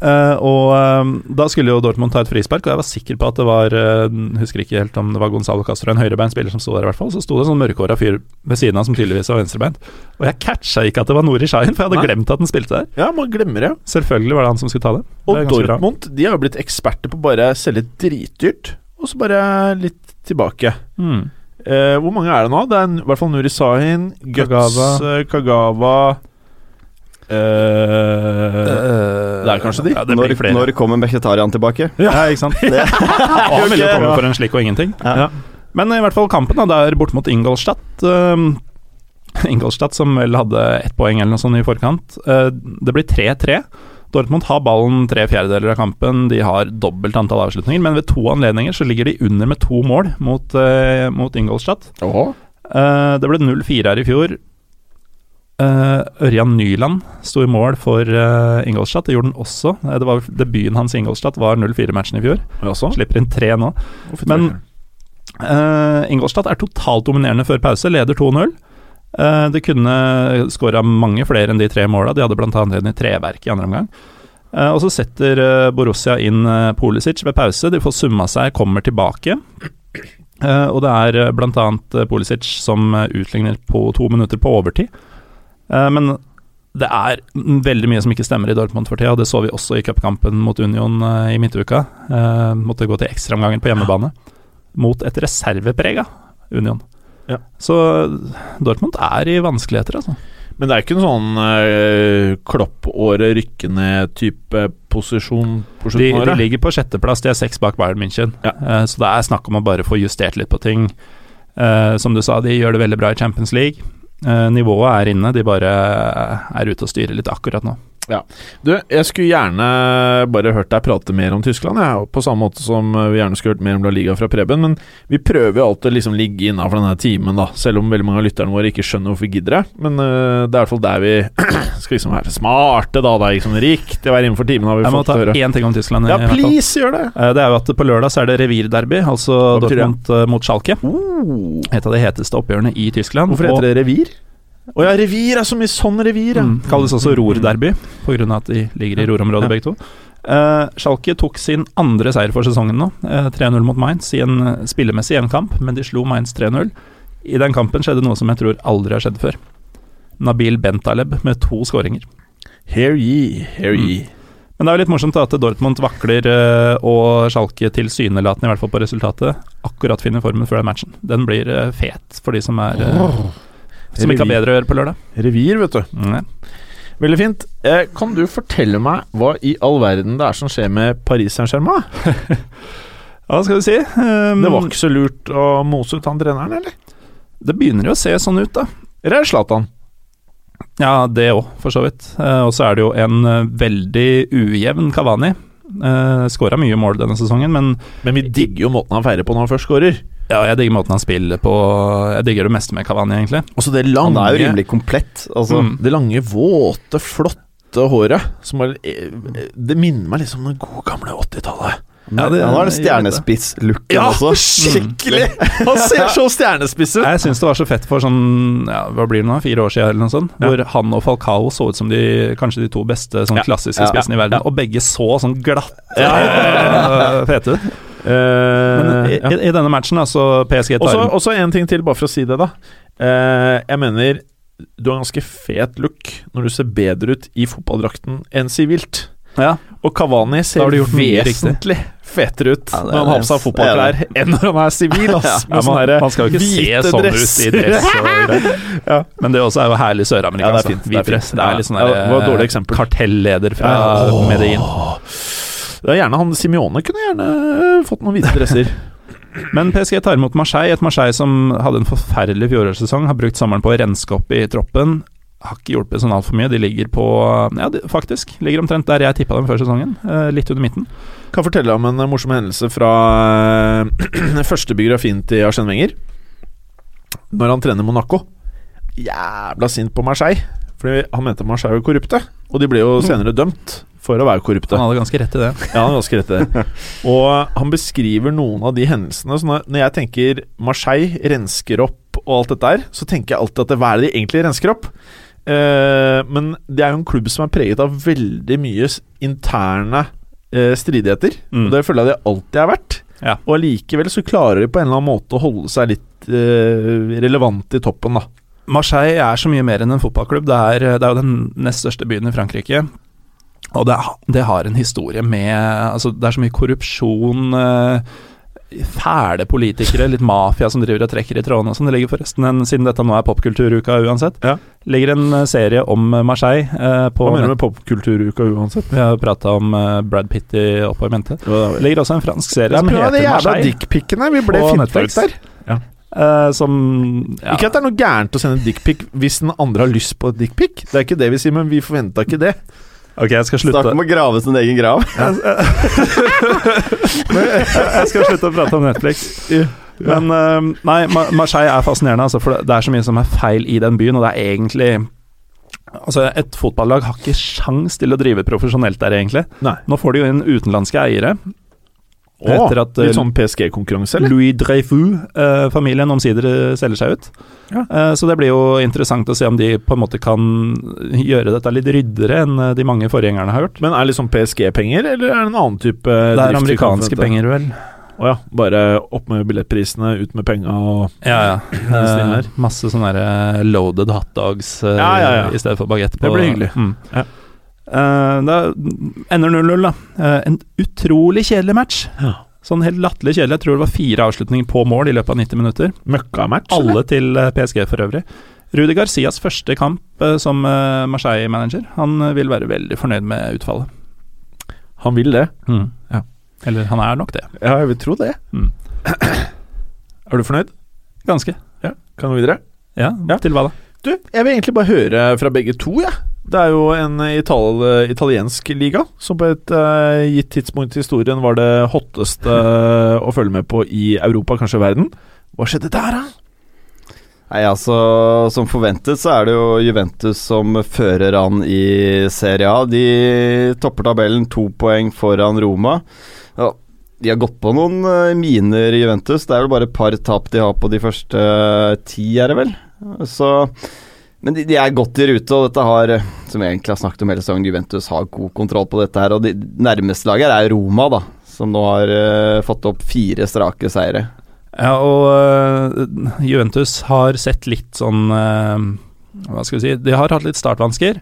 Eh, og um, da skulle jo Dortmund ta et frispark, og jeg var sikker på at det var uh, Husker ikke helt om det var Gonzalo Castro, en høyrebeinspiller som sto der, i hvert fall. Så sto det en sånn mørkhåra fyr ved siden av som tydeligvis var venstrebeint. Og jeg catcha ikke at det var Nori Shahin, for jeg hadde Nei. glemt at han spilte der. Ja, man glemmer det. Selvfølgelig var det han som skulle ta det. Og det Dortmund bra. De har jo blitt eksperter på bare selge dritdyrt, og så bare litt tilbake. Mm. Uh, hvor mange er det nå? Det er i hvert fall Nuri Sahin, Guts, Kagawa. Kagawa eh, Det er kanskje de? Ja, det Når, når kommer Mkhitaryan tilbake? Ja, ikke sant? det. han ville jo komme for en slik og ingenting. Ja. Men i hvert fall kampen, da, det er bort mot Ingolstadt. Uh, Ingolstadt som vel hadde ett poeng eller noe sånt i forkant. Uh, det blir 3-3. Dortmund har ballen tre fjerdedeler av kampen, de har dobbelt antall avslutninger, men ved to anledninger så ligger de under med to mål mot, uh, mot Ingolstadt. Uh, det ble 0-4 her i fjor. Uh, Ørjan Nyland sto i mål for uh, Ingolstadt, det gjorde han også. Uh, det var Debuten hans i Ingolstadt var 0-4-matchen i fjor. Slipper inn tre nå. Å, Men- Uh, Ingolstadt er totalt dominerende før pause, leder 2-0. Uh, det kunne skåra mange flere enn de tre måla. De hadde bl.a. en i treverk i andre omgang. Uh, og så setter Borussia inn Pulisic ved pause. De får summa seg, kommer tilbake. Og det er bl.a. Pulisic som utligner på to minutter på overtid. Uh, men det er veldig mye som ikke stemmer i Dortmund for tida, og det så vi også i cupkampen mot Union eh, i midtuka. Eh, måtte gå til ekstraomgangen på hjemmebane mot et reserveprega Union. Ja. Så Dortmund er i vanskeligheter, altså. Men det er ikke en sånn uh, klopp-året rykke ned-type posisjon på slutten av de ligger på sjetteplass, de er seks bak Bayern München. Ja. Eh, så det er snakk om å bare få justert litt på ting. Eh, som du sa, de gjør det veldig bra i Champions League. Eh, nivået er inne, de bare er ute og styrer litt akkurat nå. Du, jeg skulle gjerne bare hørt deg prate mer om Tyskland, ja. på samme måte som vi gjerne skulle hørt mer om La Liga fra Preben, men vi prøver jo alltid å liksom ligge innafor denne timen, da, selv om veldig mange av lytterne våre ikke skjønner hvorfor vi gidder det. Men uh, det er i hvert fall der vi skal liksom være smarte, da. Det er liksom riktig å være innenfor timen, har vi Jeg må ta høre. én ting om Tyskland. Ja, please, gjør det! Eh, Det er jo at på lørdag så er det revirderby, altså det? Dortmund eh, mot Schalke. Oh. Et av de heteste oppgjørene i Tyskland. Hvorfor heter det revir? Å ja, revir er så mye sånn revir, ja. Mm, kalles også rorderby, pga. at de ligger i rorområdet Ja. begge to. Uh, Schalke tok sin andre seier for sesongen nå, uh, 3-0 mot Mainz, i en eh, spillemessig jevn men de slo Mainz 3-0. I den kampen skjedde noe som jeg tror aldri har skjedd før. Nabil Bentaleb med to skåringer. Hear ye, hear ye. Men det er jo litt morsomt da at Dortmund vakler, uh, og Schalke tilsynelatende, i hvert fall på resultatet, akkurat finner formen før den matchen. Den blir eh, fet for de som er Som ikke har bedre å gjøre på lørdag. Revir, vet du. Mm, Veldig fint. Eh, kan du fortelle meg hva i all verden det er som skjer med Paris Saint-Germain? Hva skal du si? Um, Det var ikke så lurt å mose ut han treneren, eller? det begynner jo å se sånn ut, da. Eller er det Zlatan? Ja, det òg, for så vidt. Eh, og så er det jo en eh, veldig ujevn Kavani. Eh, Skåra mye mål denne sesongen, men Men vi digger jo måten han feirer på når han først skårer. Ja, jeg digger måten han spiller på. Jeg digger det meste med Kavani, egentlig. Også det lange Han er jo rimelig komplett. Altså, Mm. det lange våte, flotte håret. Som bare, eh, det minner meg litt om det gode, gamle 80-tallet. Ja, det- han har den stjernespiss-looken Ja, også. skikkelig! Han ser så stjernespiss ut! Jeg syns det var så fett for sånn ja, hva blir det nå, fire år siden eller noe sånt, Ja. hvor han og Falcao så ut som de kanskje de to beste sånn klassiske spissene i verden, og begge så sånn glatte fete ut. Men Eh, i, ja. i, denne matchen, altså PSG tar Også, også en ting til, bare for å si det, da. Eh, jeg mener du har ganske fet look når du ser bedre ut i fotballdrakten enn sivilt. ja. Og Kavani ser gjort vesentlig fetere ut Ja, når han har på seg fotballklær enn når han er sivil. Ja, man, man skal jo ikke se sånn dresser. ut i dress. Ja. Men det også er jo herlig Ja, søramerikansk. det er da. fint, det er dress. fint. Det er litt sånn Ja, der, det var et dårlig eksempel. kartelleder fra Ja. Medellin. Det er gjerne han Simione kunne gjerne fått noen hvite dresser. Men PSG tar imot Marseille, et Marseille som hadde en forferdelig fjorårssesong. Har brukt sommeren på å renske opp i troppen. Har ikke hjulpet sånn altfor mye. De ligger på Ja, de, faktisk. Ligger omtrent der jeg tippa dem før sesongen. Eh, litt under midten. Kan fortelle om en eh, morsom hendelse fra eh, første biografien til Arsène Wenger. Når han trener Monaco. Jævla sint på Marseille. Fordi han mente Marseille var korrupte. Og de ble jo senere dømt for å være korrupte. Han hadde ganske rett i det. Ja, han hadde ganske rett i det. Og han beskriver noen av de hendelsene. Så når jeg tenker Marseille rensker opp og alt dette der, så tenker jeg alltid at det, hva er det de egentlig rensker opp? Eh, men det er jo en klubb som er preget av veldig mye interne eh, stridigheter. Mm. Og det føler jeg det alltid har vært. Ja. Og allikevel så klarer de på en eller annen måte å holde seg litt eh, relevant i toppen, da. Marseille er så mye mer enn en fotballklubb. Det er, det er jo den nest største byen i Frankrike. Og det, det har en historie med Altså, det er så mye korrupsjon. eh, Fæle politikere, litt mafia som driver og trekker i trådene og sånn. Det ligger forresten en, siden dette nå er popkulturuka uansett, Ja. ligger en eh, serie om Marseille eh, på Hva mener du med popkulturuka uansett? Vi har prata om eh, Brad Pitt i Opp i mente. Det ligger også en fransk serie som er de jævla Marseille. dickpicene. Vi ble På der. Ja. eh, som ja. Ikke at det er noe gærent å sende dickpic hvis den andre har lyst på dickpic. Det er ikke det vi sier, men vi forventa ikke det. Ok, jeg skal slutte. Snakk om å grave sin egen grav. jeg skal slutte å prate om Netflix. Men eh, nei, Marseille er fascinerende, altså, for det er så mye som er feil i den byen, og det er egentlig Altså, Et fotballag har ikke sjans til å drive profesjonelt der, egentlig. Nei. Nå får de jo inn utenlandske eiere. Etter at, eh, litt sånn PSG-konkurranse, eller? Louis Dreyfus-familien omsider eh, selger seg ut. Ja. Eh, Så det blir jo interessant å se om de på en måte kan gjøre dette litt ryddere enn eh, de mange forgjengerne har gjort. Men er det liksom PSG-penger, eller er det en annen type Det er drift vi kan amerikanske penger, vel. Å ja. Bare opp med billettprisene, ut med penga og Ja, ja. Eh, masse sånne eh, loaded hotdogs eh, Ja, ja, ja. i stedet for bagett. Det blir hyggelig. Mm. Ja. Eh, da ender 0-0, da. Eh, en utrolig kjedelig match. Ja. Sånn helt latterlig kjedelig. Jeg tror det var fire avslutninger på mål i løpet av 90 minutter. Møkkamatch? Alle til eh, PSG for øvrig. Rudi Garcias første kamp som Marseille-manager. Han vil være veldig fornøyd med utfallet. Han vil det. Ja. Eller han er nok det. Ja, jeg vil tro det. Mm. Er du fornøyd? Ganske. Ja. Kan du videre? Ja, Ja. til hva da? Du, jeg vil egentlig bare høre fra begge to, jeg. Det er jo en ital italiensk liga som på et uh, gitt tidspunkt i historien var det hotteste eh, å følge med på i Europa, kanskje verden. Hva skjedde der, da? Nei, altså Som forventet så er det jo Juventus som fører an i Serie A. De topper tabellen to poeng foran Roma. Ja, de har gått på noen eh, miner Juventus. Det er vel bare et par tap de har på de første ti, er det vel. Så men de, de er godt i rute, og dette har, eh, som jeg egentlig har snakket om hele sesongen, Juventus har god kontroll på dette her. Og det nærmeste laget er Roma, da, som nå har uh, fått opp fire strake seire. Ja, og uh, Juventus har sett litt sånn uh, Hva skal vi si De har hatt litt startvansker.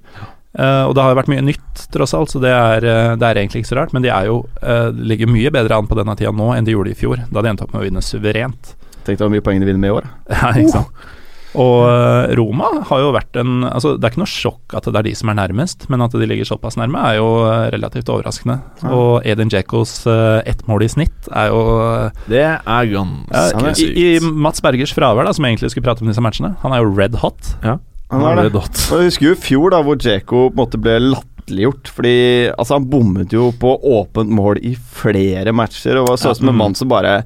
og det har vært mye nytt, tross alt, så det er, det er egentlig ikke så rart. Men de jo ligger mye bedre an på denne tida nå enn de gjorde i fjor, da de endte opp med å vinne suverent. Tenk deg hvor mye poeng de vinner med i år. Ja, ikke sant. Og øh, Roma har jo vært en Altså, det er ikke noe sjokk at det er de som er nærmest, men at de ligger såpass nærme, er jo øh, relativt overraskende. Ja. Og Edin Djekos øh, ett mål i snitt er jo Det er ganske Ja, sykt. i, I Mats Bergers fravær, da, som egentlig skulle prate om disse matchene, han er jo red hot. Ja, Han er det. Og Jeg husker jo i fjor, da hvor Djeko på en måte ble latterliggjort. Fordi altså, han bommet jo på åpent mål i flere matcher, og var så ut som en mm. mann som bare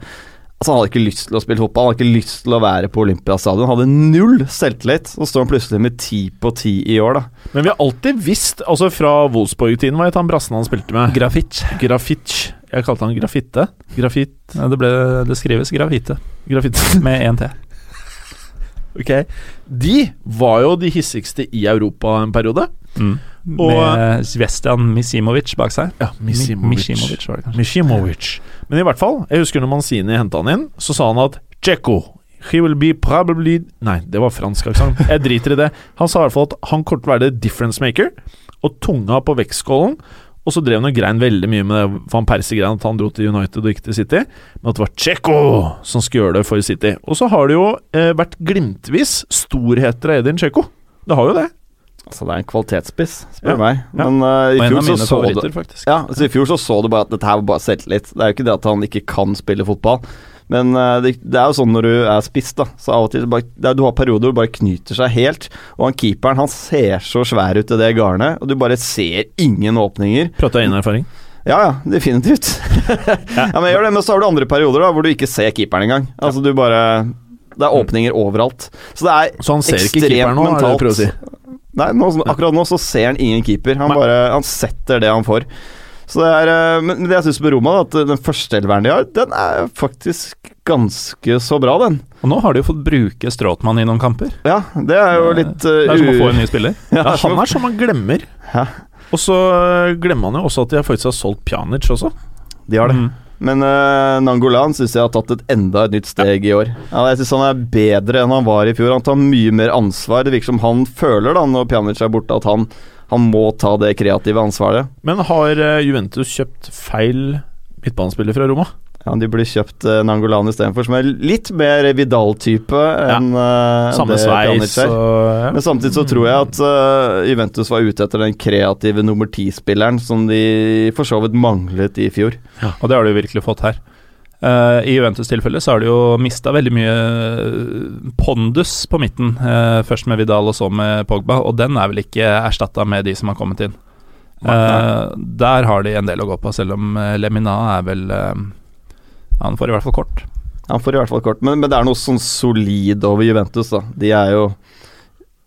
Altså Han hadde ikke lyst til å spille fotball, han hadde ikke lyst til å være på Olympiastadion. Han hadde null selvtillit, så står han plutselig med ti på ti i år, da. Men vi har alltid visst, altså fra Wolfsburg-tiden, hva het han brassen han spilte med? Grafic. Grafic. Jeg kalte han Grafitte. Grafit... Ja, det, ble, det skrives Grafite. Grafitte. med én T. ok. De var jo de hissigste i Europa en periode. Mm. Og- Med Zvestjan Misimovic bak seg. Ja, Misimovic. Misimovic var det kanskje. Mishimovic. Men i hvert fall, jeg husker når Manzini henta han inn, så sa han at Djeko He will be probably Nei, det var fransk aksent. Jeg driter i det. Han sa i hvert fall at han kommer til å være the difference maker, og tunga på vektskålen. Og så drev han og grein veldig mye med det Van Persie-greia, at han dro til United og ikke til City. Men at det var Tsjekko som skulle gjøre det for City. Og så har det jo eh, vært glimtvis storheter av Edin Tsjekko. Det har jo det. Altså Det er en kvalitetsspiss, spør Ja. meg. Men uh, i fjor så så det. Ja, altså I fjor så så du bare at dette her var bare selvtillit. Det er jo ikke det at han ikke kan spille fotball. Men uh, det, det er jo sånn når du er spiss, da. Så av og til bare, det er, Du har perioder hvor du bare knyter seg helt. Og han keeperen han ser så svær ut i det garnet, og du bare ser ingen åpninger. Prata inn erfaring? Ja, ja, definitivt. ja, men gjør det, men så har du andre perioder da hvor du ikke ser keeperen engang. Altså du bare Det er åpninger overalt. Så det er Så han ser ikke keeperen nå, er det mentalt. å si? Nei, nå, akkurat nå så ser han ingen keeper. Han Nei. bare Han setter det han får. Så det er eh, Men det jeg syns med Roma, da, at den første elveren de har, den er faktisk ganske så bra, den. Og nå har de jo fått bruke Stråtmann i noen kamper. Ja, det er jo litt Det uh, er som å få en ny spiller. Ja, han er som man glemmer. Ja. Og så glemmer han jo også at de har faktisk har solgt Pjanic også. De har det. Mm. Men uh, Nangolan syns jeg har tatt et enda et nytt steg i år. Ja, jeg syns han er bedre enn han var i fjor. Han tar mye mer ansvar. Det virker som han føler, da når Pjanic er borte, at han, han må ta det kreative ansvaret. Men har øh, Juventus kjøpt feil midtbanespiller fra Roma? Ja, De blir kjøpt uh, Nangolan istedenfor, som er litt mer Vidal-type enn uh, Samme det sveis og ja. Men samtidig så tror jeg at uh, Juventus var ute etter den kreative nummer ti-spilleren som de for så vidt manglet i fjor. Ja. Og det har de virkelig fått her. Uh, I Juventus tilfelle så har de jo mista veldig mye eh, pondus på midten. Uh, først med Vidal og så med Pogba, og den er vel ikke erstatta med de som har kommet inn. Eh, der har de en del å gå på, selv om eh, Lemina er vel eh, Han får i hvert fall kort. Han får i hvert fall kort, men, men det er noe sånn solid over Juventus, da. De er jo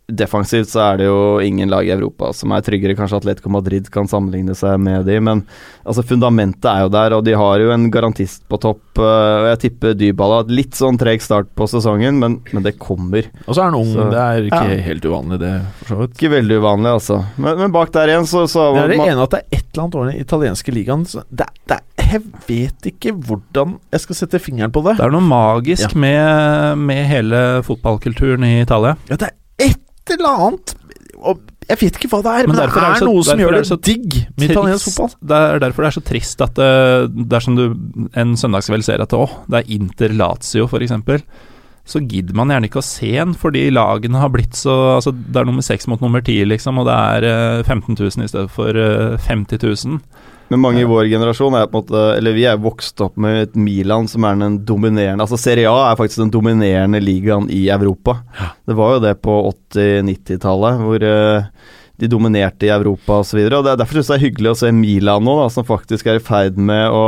defensivt så er det jo ingen lag i Europa som er tryggere. Kanskje Atletico Madrid kan sammenligne seg med de, men altså fundamentet er jo der, og de har jo en garantist på topp. øh, og Jeg tipper Dybala har litt sånn treg start på sesongen, men, men det kommer. Og så er han ung, Så- det er ikke Ja. helt uvanlig, det, for så vidt. Ikke veldig uvanlig, altså. Men, men bak der igjen, så, så Det er det man- ene at det er et eller annet over den italienske ligaen. så Det, det, jeg vet ikke hvordan jeg skal sette fingeren på det. Det er noe magisk med, med hele fotballkulturen i Italia. Ja, det er eller annet og Jeg vet ikke hva det er, men, Men det er, er så- noe som gjør det det digg med italiensk fotball. Det er derfor det er så trist at det, dersom du en søndagskveld ser at å, det er Inter Lazio f.eks., så gidder man gjerne ikke å se en, fordi lagene har blitt så Altså, det er nummer seks mot nummer ti, liksom, og det er eh, 15 000 i stedet for eh, 50 000. Men mange i vår generasjon er på en måte Eller vi er vokst opp med et Milan som er den dominerende Altså Serie A er faktisk den dominerende ligaen i Europa. Det var jo det på 80-90-tallet, hvor eh, de dominerte i Europa osv. Det er derfor synes jeg det er hyggelig å se Milan nå, da, som faktisk er i ferd med å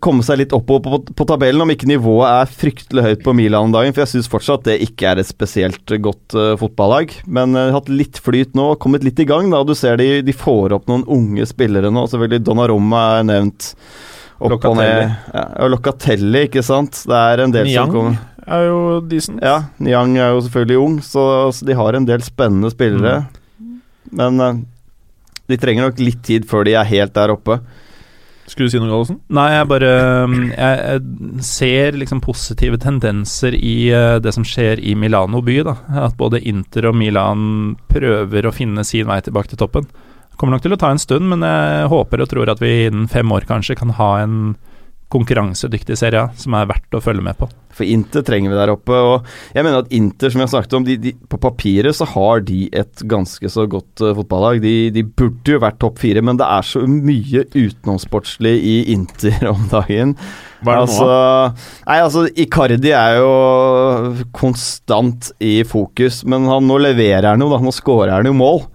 komme seg litt oppover på, på, på tabellen, om ikke nivået er fryktelig høyt på Milan om dagen. For jeg syns fortsatt det ikke er et spesielt godt uh, fotballag. Men uh, hatt litt flyt nå, kommet litt i gang. da, Du ser de, de får opp noen unge spillere nå. Selvfølgelig Donnarumma er nevnt. Opp og ned. Ja, og Locatelli, ikke sant. Det er en del Niang som kommer er jo decent. Ja, Niang er jo selvfølgelig ung, så, så de har en del spennende spillere. Men uh, de trenger nok litt tid før de er helt der oppe. Skulle du si noe, Gallosen? Nei, jeg bare Jeg, jeg ser liksom positive tendenser i eh, det som skjer i Milano by. da At både Inter og Milan prøver å finne sin vei tilbake til toppen. Kommer nok til å ta en stund, men jeg håper og tror at vi innen fem år kanskje kan ha en konkurransedyktig serie som er verdt å følge med på. For Inter trenger vi der oppe. Og jeg mener at Inter, som jeg har snakket om, de, de, på papiret så har de et ganske så godt uh, fotballag. De, de burde jo vært topp fire, men det er så mye utenomsportslig i Inter om dagen. Hva er det altså, nå? Nei, altså, Icardi er jo konstant i fokus, men han, nå leverer han jo, da. Nå skårer han jo mål.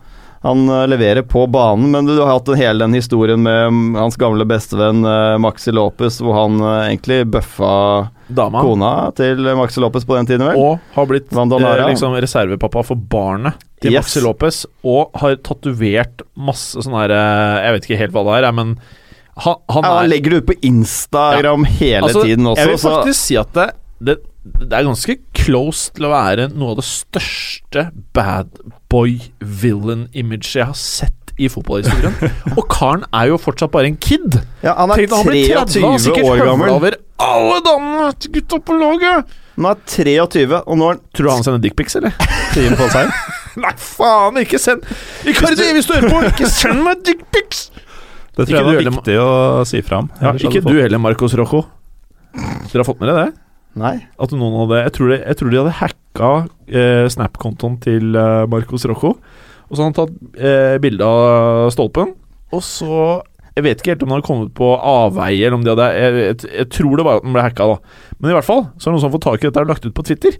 Han eh, leverer på banen, men du har hatt en, hele den historien med mm, hans gamle bestevenn uh, Maxi Lopez, hvor han eh, egentlig bøffa Dama. kona til Maxi Lopez på den tiden, vel? Og har blitt eh, liksom reservepappa for barnet til Yes. Maxi Lopez. Og har tatovert masse sånn her eh, Jeg vet ikke helt hva det er, eh, men han, han ja, han er legger det ut på Instagram hele Altså, tiden også, Jeg vil så faktisk si at det, det, det er ganske close til å være noe av det største bad boy villain-imaget jeg har sett i fotballhistorien. og karen er jo fortsatt bare en kid. ja, Han er Tenk når han blir 30 og 23 sikkert år høvla gammel. over alle damene til gutta på laget. Han er 23, og nå er han Tror du han sender dickpics, eller? Nei, faen, ikke send Icardi, hvis du hører på, ikke send meg dickpics! Det tror Ikke jeg var viktig å si fram. Ja, ikke du heller, Marcos Rojo. Dere har fått med dere det? Nei. At noen hadde Jeg tror, de, jeg tror de hadde hacka eh, Snap-kontoen til eh, Marcos Rojo. Og så hadde han tatt eh, bilde av stolpen, og så Jeg vet ikke helt om han hadde kommet på avveie, eller om de hadde jeg, jeg, jeg tror det var at den ble hacka, da. Men i hvert fall så det noen som har fått tak i dette og lagt ut på Twitter.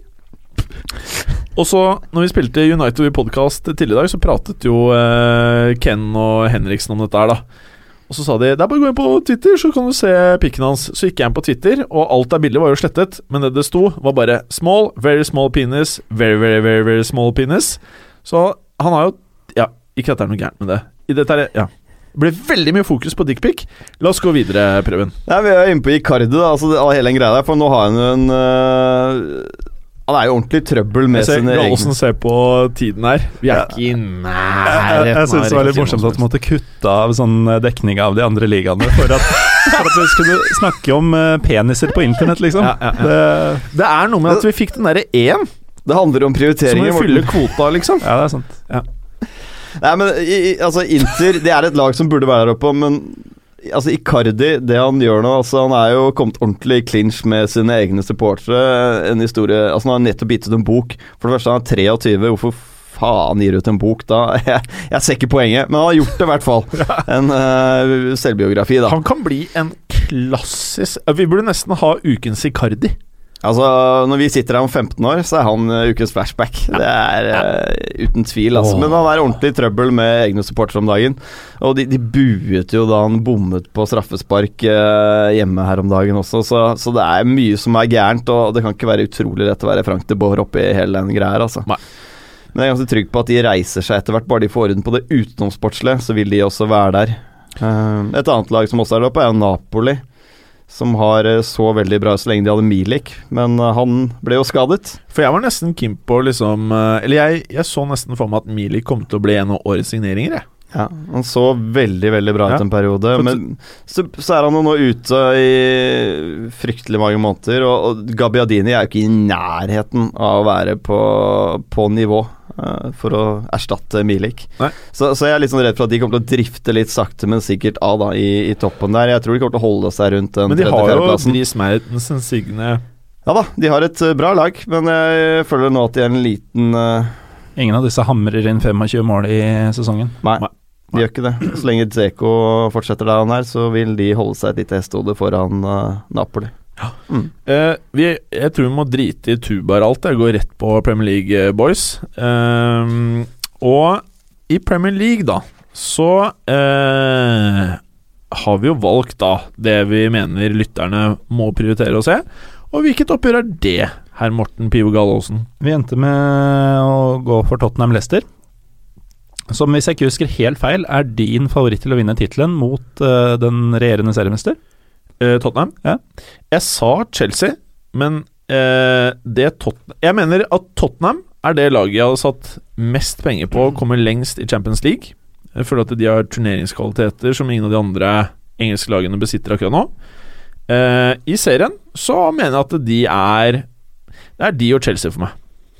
Og så, når vi spilte United i podkast tidligere i dag, så pratet jo eh, Ken og Henriksen om dette her, da. Og så sa de det er bare å gå inn på Twitter, så kan du se pikken hans. Så gikk jeg inn på Twitter, og alt av bildet var jo slettet, men det det sto, var bare 'small, very small penis, very, very, very, very small penis'. Så han har jo Ja, ikke at det er noe gærent med det. I dette er, ja. Det ble veldig mye fokus på dickpic. La oss gå videre, Preben. Nei, Vi er inne på Icardi, da. Altså, hele den greia der. For nå har han jo en øh, Han er jo ordentlig trøbbel med Jeg ser sine egne Gallosen ser på tiden her. Vi er ikke i Jeg, nærheten jeg, jeg syns det var litt morsomt at du måtte kutte av sånn eh, dekning av de andre ligaene for at, for at vi skulle snakke om eh, peniser på internett, liksom. Ja, ja, ja. Det, Det er noe med at vi fikk den derre én, Det handler om prioriteringer. vi Morten. fylle kvota, liksom. ja, det er sant. Nei, men i, altså Inter Det er et lag som burde være der oppe, men Altså Icardi, det han gjør nå altså Han er jo kommet ordentlig i clinch med sine egne supportere. En historie Altså Han har nettopp gitt ut en bok. For det første, han er 23. Hvorfor faen gir ut en bok da? Jeg, jeg ser ikke poenget, men han har gjort det i hvert fall. En uh, selvbiografi, da. Han kan bli en klassisk Vi burde nesten ha ukens Icardi. Altså, Når vi sitter her om 15 år, så er han uh, ukens flashback. Det er uh, uten tvil, altså. Men han er ordentlig i trøbbel med egne supportere om dagen. Og de, de buet jo da han bommet på straffespark uh, hjemme her om dagen også, så, så det er mye som er gærent. Og det kan ikke være utrolig lett å være Frank de Boer oppi hele den greia her, altså. Men jeg er ganske trygg på at de reiser seg etter hvert. Bare de får orden på det utenomsportslige, så vil de også være der. Uh, et annet lag som også er der oppe, er Napoli. Som har eh, så veldig bra så lenge de hadde Milik, men eh, han ble jo skadet. For jeg var nesten keen på liksom eh, Eller jeg, jeg så nesten for meg at Milik kom til å bli en av årets signeringer, jeg. Ja, Han så veldig veldig bra ut Ja. en periode, men så, så er han jo nå ute i fryktelig mange måneder. Og, og Gabbiadini er jo ikke i nærheten av å være på, på nivå for å erstatte Milik. Så, så jeg er litt sånn redd for at de kommer til å drifte litt sakte, men sikkert av da i, i toppen der. Jeg tror de kommer til å holde seg rundt den Men de har jo tredje-fjerdeplassen. Dries Mertensen, Signe Ja da, de har et eh, bra lag, men jeg føler nå at de er en liten uh... Ingen av disse hamrer inn 25 mål i sesongen. Nei, Nei. de gjør ikke det. Så lenge Dzeko fortsetter der han er, så vil de holde seg et lite hestehode foran uh, Napoli. Eh, vi, jeg tror vi må drite i tubaer alt. Jeg går rett på Premier League, eh, boys. Uh, og i Premier League, da, så uh, har vi jo valgt da det vi mener lytterne må prioritere å se. Og hvilket oppgjør er det, herr Morten Pivo Gallaasen? Vi endte med å gå for Tottenham Leicester. Som hvis jeg ikke husker helt feil, er din favoritt til å vinne tittelen mot den regjerende seriemester. Eh, Tottenham? Ja. Jeg sa Chelsea, men eh, det Tottenham Jeg mener at Tottenham er det laget jeg hadde satt mest penger på kommer komme lengst i Champions League. Jeg føler at de har turneringskvaliteter som ingen av de andre engelske lagene besitter akkurat nå. Eh, I serien så mener jeg at de er Det er de og Chelsea for meg.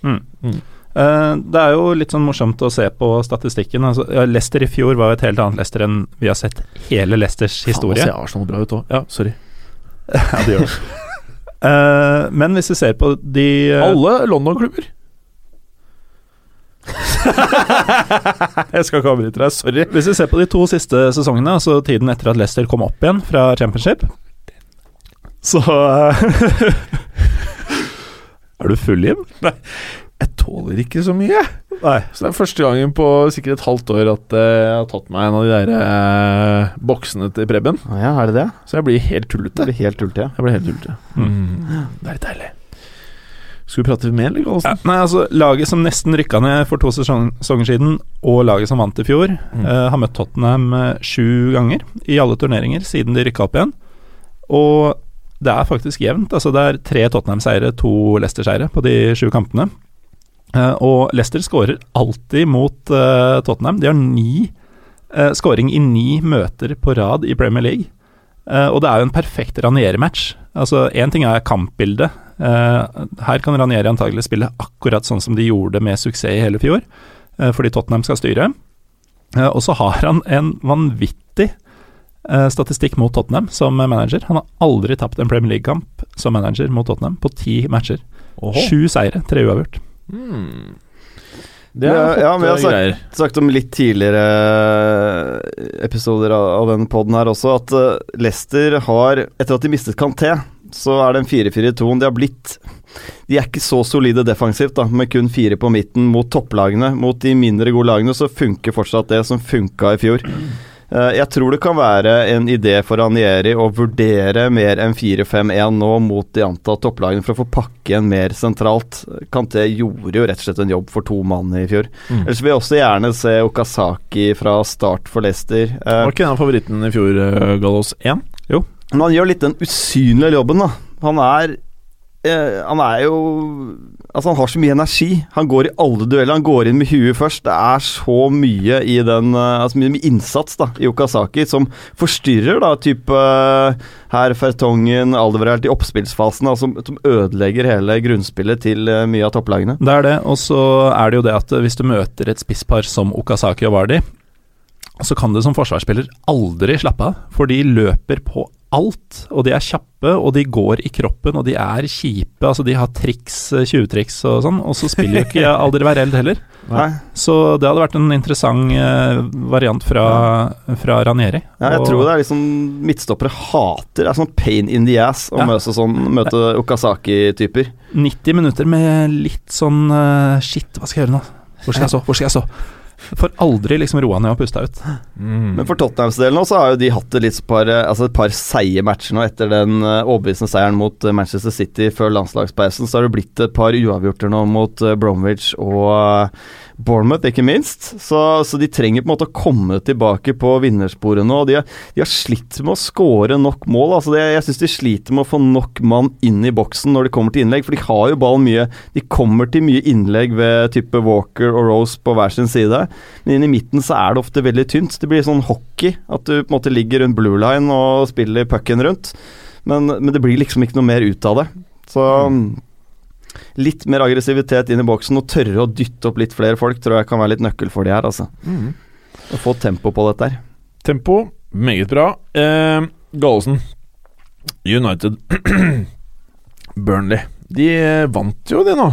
Mm. Eh, det er jo litt sånn morsomt å se på statistikken. Altså, Leicester i fjor var jo et helt annet Leicester enn vi har sett hele Leicesters historie. Faen, ser Arsenal bra ut òg. Ja, sorry. Ja, det gjør det. Eh, men hvis vi ser på de eh, Alle London-klubber. jeg skal ikke avbryte deg, sorry. Hvis vi ser på de to siste sesongene, altså tiden etter at Leicester kom opp igjen fra championship, så eh, Er du full, Jim? Jeg tåler ikke så mye. Nei. Så det er første gangen på sikkert et halvt år at eh, jeg har tatt meg en av de der eh, boksene til Preben. Å ja, er det det? Så jeg blir helt tullete. blir helt tullete, ja. Jeg blir helt tullete. Mm. Det er litt deilig. Skal vi prate mer, eller, Ja, nei, altså Laget som nesten rykka ned for to sesonger siden, og laget som vant i fjor, Mm. eh, har møtt Tottenham eh, sju ganger i alle turneringer siden de rykka opp igjen. Og det er faktisk jevnt. Altså Det er tre Tottenham-seire, to Leicester-seire på de sju kampene. Eh, og Leicester skårer alltid mot eh, Tottenham. De har ni uh, skåring i ni møter på rad i Premier League. Eh, og det er jo en perfekt Ranieri-match. Altså Én ting er kampbildet. Eh, her kan Ranieri antagelig spille akkurat sånn som de gjorde med suksess i hele fjor, eh, fordi Tottenham skal styre. Eh, og så har han en vanvittig eh, statistikk mot Tottenham som manager. Han har aldri tapt en Premier League-kamp som manager mot Tottenham på ti matcher. Sju seire, tre uavgjort. Mm. Det er ja, men jeg har eh, sagt- Sagt om litt tidligere episoder av, denne poden her også, at eh, Leicester har Etter at de mistet Kanté, så er den 4-4-2-en de har blitt De er ikke så solide defensivt, da, med kun fire på midten mot topplagene. Mot de mindre gode lagene så funker fortsatt det som funka i fjor. Eh, Jeg tror det kan være en idé for Ranieri å vurdere mer enn 4-5-1 nå mot de antatte topplagene for å få pakke igjen mer sentralt. Kanté gjorde jo rett og slett en jobb for to mann i fjor. Mm. Ellers vil jeg også gjerne se Okazaki fra start for Leicester. Eh, Var ikke den favoritten i fjor, Gallos 1? Jo. men han gjør litt den usynlige jobben, da. Han er eh, Han er jo Altså, han har så mye energi. Han går i alle dueller. Han går inn med huet først. Det er så mye i den eh, Altså mye, innsats da i Okazaki som forstyrrer, da, type eh, her Fertongen, Alderweireld i oppspillsfasen, altså, som, som ødelegger hele grunnspillet til eh, mye av topplagene. Det er det, og så er det jo det at hvis du møter et spisspar som Okazaki og Vardi, så kan du som forsvarsspiller aldri slappe av, for de løper på alt. Og de er kjappe, og de går i kroppen, og de er kjipe. Altså, de har triks, eh, 20-triks og sånn, og så spiller jo ikke Alderweireld heller. Nei. Så det hadde vært en interessant eh, variant fra, fra Ranieri. Ja, jeg Og- tror det er liksom midtstoppere hater Det er sånn pain in the ass å Ja. møte, sånn, møte Okazaki-typer. 90 minutter med litt sånn uh, Shit, hva skal jeg gjøre nå? Hvor skal jeg så? Hvor skal jeg så? Får aldri liksom roa ned og pusta ut. Mm. Men for Tottenhams del nå, så har jo de hatt litt par, eh, altså et par seige matcher nå etter den eh, overbevisende seieren mot eh, Manchester City før landslagspausen. Så har det blitt et par uavgjorter nå mot Bromwich og Bournemouth, ikke minst. Så, så de trenger på en måte å komme tilbake på vinnersporet nå. og De har, de har slitt med å skåre nok mål. altså det, Jeg syns de sliter med å få nok mann inn i boksen når de kommer til innlegg. For de har jo ballen mye De kommer til mye innlegg ved type Walker og Rose på hver sin side. Men inn i midten så er det ofte veldig tynt. Det blir sånn hockey. At du på en måte ligger rundt blue line og spiller pucken rundt. Men, men det blir liksom ikke noe mer ut av det. Så litt mer aggressivitet inn i boksen og tørre å dytte opp litt flere folk tror jeg kan være litt nøkkel for de her, altså. Mm. Å få tempo på dette her. Tempo, meget bra. Eh, Gallosen, United Burnley. De eh, vant jo, de nå.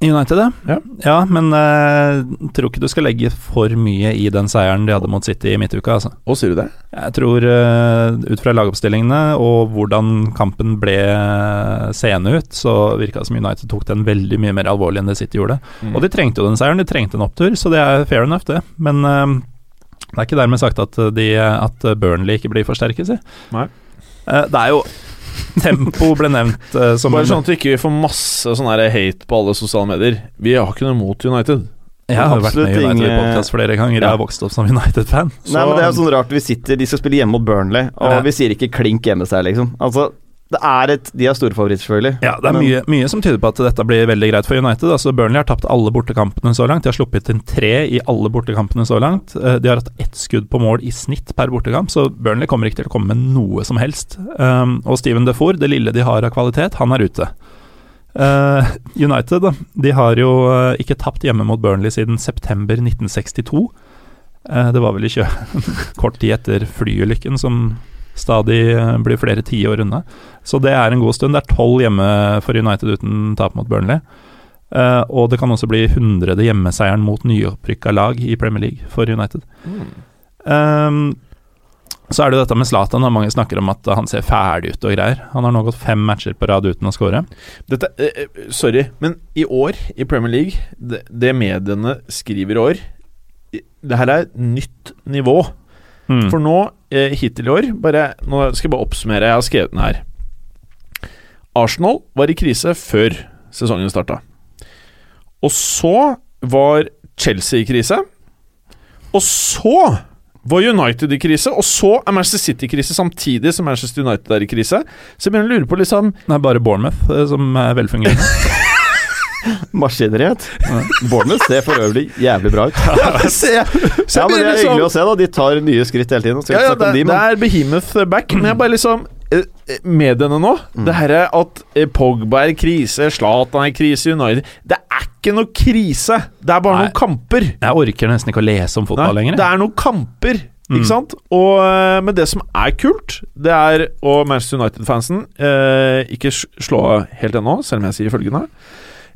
United, Ja. ja men eh, tror ikke du skal legge for mye i den seieren de hadde mot City i midtuka. Altså. Og sier du det? Jeg tror uh, ut fra lagoppstillingene og hvordan kampen ble seende ut, så virka det som United tok den veldig mye mer alvorlig enn det City gjorde. Mm. Og de trengte jo den seieren, de trengte en opptur, så det er fair enough, det. Men uh, det er ikke dermed sagt at, de, at Burnley ikke blir forsterket, si. Nei. Eh, det er jo Tempo ble nevnt uh, som Bare sånn at vi ikke får masse sånn her hate på alle sosiale medier. Vi har ikke noe mot United. Jeg har vært med i United ingen- Podcast flere ganger. Jeg har vokst opp som United-fan. Nei, men det er sånn rart Vi sitter, de skal spille hjemme mot Burnley, og Ja. vi sier ikke klink hjemme seg, liksom. Altså, det er et De er storfavoritter, selvfølgelig. Ja, det er Men- mye, mye som tyder på at dette blir veldig greit for United. Altså Burnley har tapt alle bortekampene så langt. De har sluppet inn tre i alle bortekampene så langt. Eh, De har hatt ett skudd på mål i snitt per bortekamp, så Burnley kommer ikke til å komme med noe som helst. Um, og Steven Defour, det lille de har av kvalitet, han er ute. Uh, United de har jo eh, ikke tapt hjemme mot Burnley siden september 1962. Uh, det var vel ikke kort tid etter flyulykken som stadig eh, blir flere tiår unna. Så det er en god stund. Det er tolv hjemme for United uten tap mot Burnley. Uh, og det kan også bli hundrede hjemmeseieren mot nyopprykka lag i Premier League for United. Ehm, så er det dette med Zlatan. Mange snakker om at han ser ferdig ut og greier. Han har nå gått fem matcher på rad uten å score. Dette, eh, sorry, men i år i Premier League, det, det mediene skriver i år Det her er nytt nivå. Mm. For nå, eh, hittil i år bare, Nå skal jeg bare oppsummere. Jeg har skrevet den her. Arsenal var i krise før sesongen starta. Og så var Chelsea i krise. Og så var United i krise, og så er Manchester City i krise samtidig som Manchester United er i krise. Så jeg begynner å lure på liksom Det er bare Bournemouth eh, som er velfungerende. Maskineriet. Bournemouth ser for øvrig jævlig bra ut. Se, Ja, men Det er hyggelig å se, da. De tar nye skritt hele tiden. Så Ja, ja, ja, det, de, det er Behemoth back, men jeg bare liksom eh, eh, Mediene nå, det her er at eh, Pogba er i krise, Zlatan er i krise, United Det er ikke noe krise! Det er bare Nei. noen kamper. Jeg orker nesten ikke å lese om fotball Nei, lenger. det er noen kamper, Mm. ikke sant? Og, men det som er kult, det er Og Manchester United-fansen eh, Ikke slå helt ennå, selv om jeg sier følgende.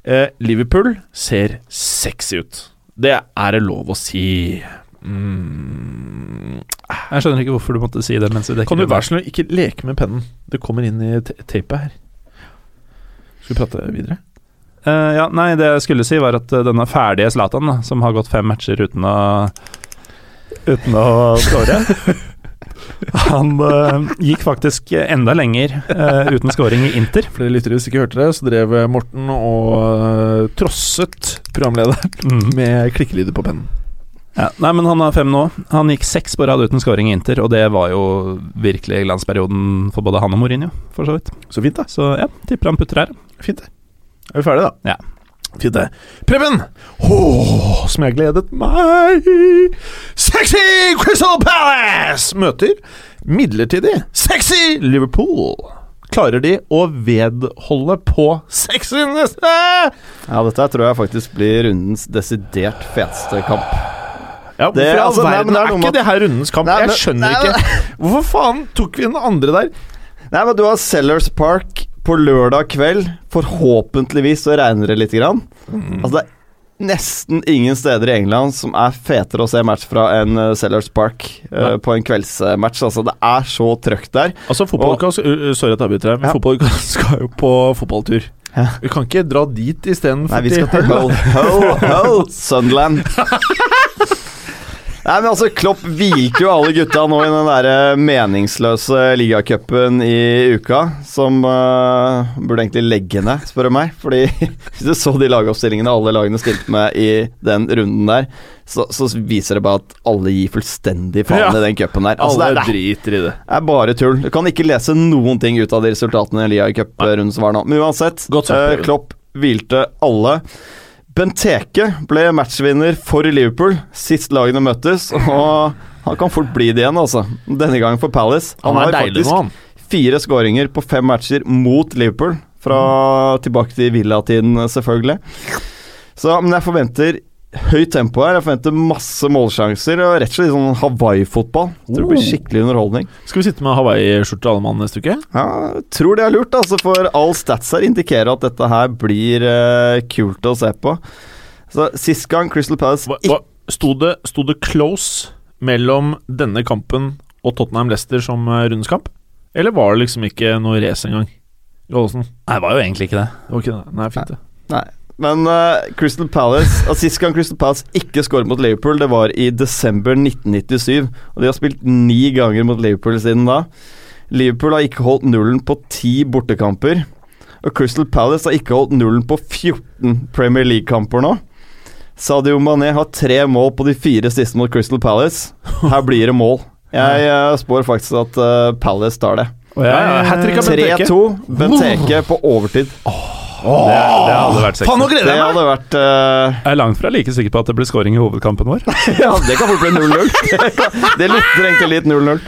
Eh, Liverpool ser sexy ut. Det er det lov å si. Mm. Jeg skjønner ikke hvorfor du måtte si det mens vi Kan du vær så snill ikke leke med pennen? Det kommer inn i tapet her. Skal vi prate videre? Uh, ja, nei, det jeg skulle si var at eh, denne ferdige Zlatan, som har gått fem matcher uten å Uten å skåre Han uh, gikk faktisk enda lenger uh, uten scoring i Inter. For dere lyttere hvis ikke hørte det, så drev Morten og uh, trosset programlederen Mm. med klikkelyder på pennen. Ja, nei, men han har fem nå. Han gikk seks på rad uten scoring i Inter, og det var jo virkelig glansperioden for både han og Mourinho, for så vidt. Så fint, da. Så ja, tipper han putter her. Fint, det. Er vi ferdige, da? Ja. Det. Preben! Oh, som jeg gledet meg! Sexy Crystal Palace møter midlertidig sexy Liverpool. Klarer de å vedholde på sexiness? ja, dette tror jeg faktisk blir rundens desidert feteste kamp. Ja, hvorfor Det- altså, nei, men det er er ikke det her rundens kamp? Nei, men- jeg skjønner nei, ikke. Hvorfor faen tok vi den andre der? Nei, men du har Sellers Park på lørdag kveld. Forhåpentligvis så regner det lite grann. Altså, det er nesten ingen steder i England som er fetere å se match fra enn eh, Sellers Park uh, på en kveldsmatch. Altså, det er så trøkt der. Altså, fotballuka Sorry at jeg avbryter deg, men Ja. fotballuka skal jo på fotballtur. Ja. Vi kan ikke dra dit istedenfor til Hull, Hull, Hull, Sunderland. Nei, men altså, Klopp hvilte jo alle gutta nå i den der eh, meningsløse ligacupen i uka, som uh, burde egentlig legge ned, spør du meg. Fordi hvis du så de lagoppstillingene alle lagene stilte med i den runden der, så, så viser det bare at alle gir fullstendig faen Ja. i den cupen der. Altså, Alle det, er, driter i det. det er bare tull. Du kan ikke lese noen ting ut av de resultatene i ligacuprunden som var nå. Men uansett, eh, Klopp hvilte alle. Benteke ble matchvinner for Liverpool sist lagene møttes, og han kan fort bli det igjen, altså. Denne gangen for Palace. Han har er deilig faktisk nå, fire skåringer på fem matcher mot Liverpool. Fra tilbake til villatiden, selvfølgelig. Så, men jeg forventer høyt tempo her. Jeg forventer masse målsjanser og rett og slett sånn Hawaii-fotball. Tror det blir Oh. skikkelig underholdning. Skal vi sitte med Hawaii-skjorte alle mann neste uke? Ja, tror det er lurt, altså, for all stats her indikerer at dette her blir uh, kult å se på. Så Sist gang Crystal Palace Hva, hva, sto, det, sto det close mellom denne kampen og Tottenham-Lester som eh, rundens kamp? Eller var det liksom ikke noe race engang? Gallosen? Nei, det var jo egentlig ikke det. Det ikke det. Nei, fint det. Nei. Men uh, Crystal Palace og Sist gang Crystal Palace ikke skåret mot Liverpool, det var i desember 1997. Og de har spilt ni ganger mot Liverpool siden da. Liverpool har ikke holdt nullen på ti bortekamper. Og Crystal Palace har ikke holdt nullen på 14 Premier League-kamper nå. Sadio Mané har tre mål på de fire siste mot Crystal Palace. Her blir det mål. Jeg eh, spår faktisk at uh, Palace tar det. Og Ja, ja, hat trick av Benteke. 3-2. Benteke på overtid. Det, det hadde vært Faen, nå sexy. gleder Det jeg meg! vært uh... Jeg er langt fra like sikker på at det blir scoring i hovedkampen vår. Ja, det kan fort bli 0-0. Det lukter egentlig litt 0-0.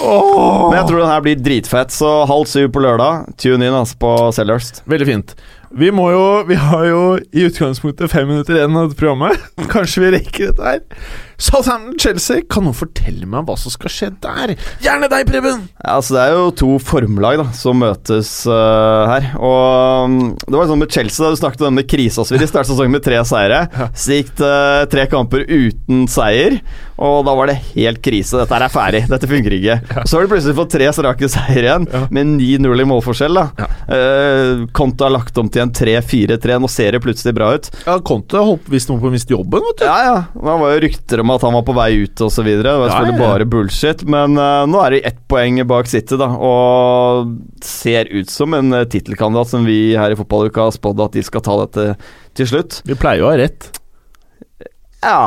Men jeg tror den her blir dritfett, så halv syv på lørdag. Tune inn altså på Sellhurst. Veldig fint. Vi må jo Vi har jo i utgangspunktet fem minutter igjen av programmet. Kanskje vi rekker dette her. Southampton-Chelsea, kan noen fortelle meg hva som skal skje der? Gjerne deg, Preben! Ja, altså Det er jo to formlag da som møtes uh, her. Og um, Det var sånn med Chelsea, da du snakket om denne krisa så vidt. Startet sesongen med tre seire. Så gikk det tre kamper uten seier, og da var det helt krise. Dette her er ferdig. Dette funker ikke. Så har de plutselig fått tre strake seier igjen, Ja. med 9-0 i målforskjell. da Eh, Konto har lagt om til en 3-4-3. Nå ser det plutselig bra ut. Ja, Conte holdt visst noe på å miste jobben, vet du. Ja, ja. Det var jo rykter om at han var på vei ut osv. Det var selvfølgelig ja, ja. bare bullshit. Men uh, nå er det ett poeng bak City, da. Og ser ut som en uh, tittelkandidat som vi her i fotballuka har spådd at de skal ta dette til slutt. Vi pleier jo å ha rett. Ja.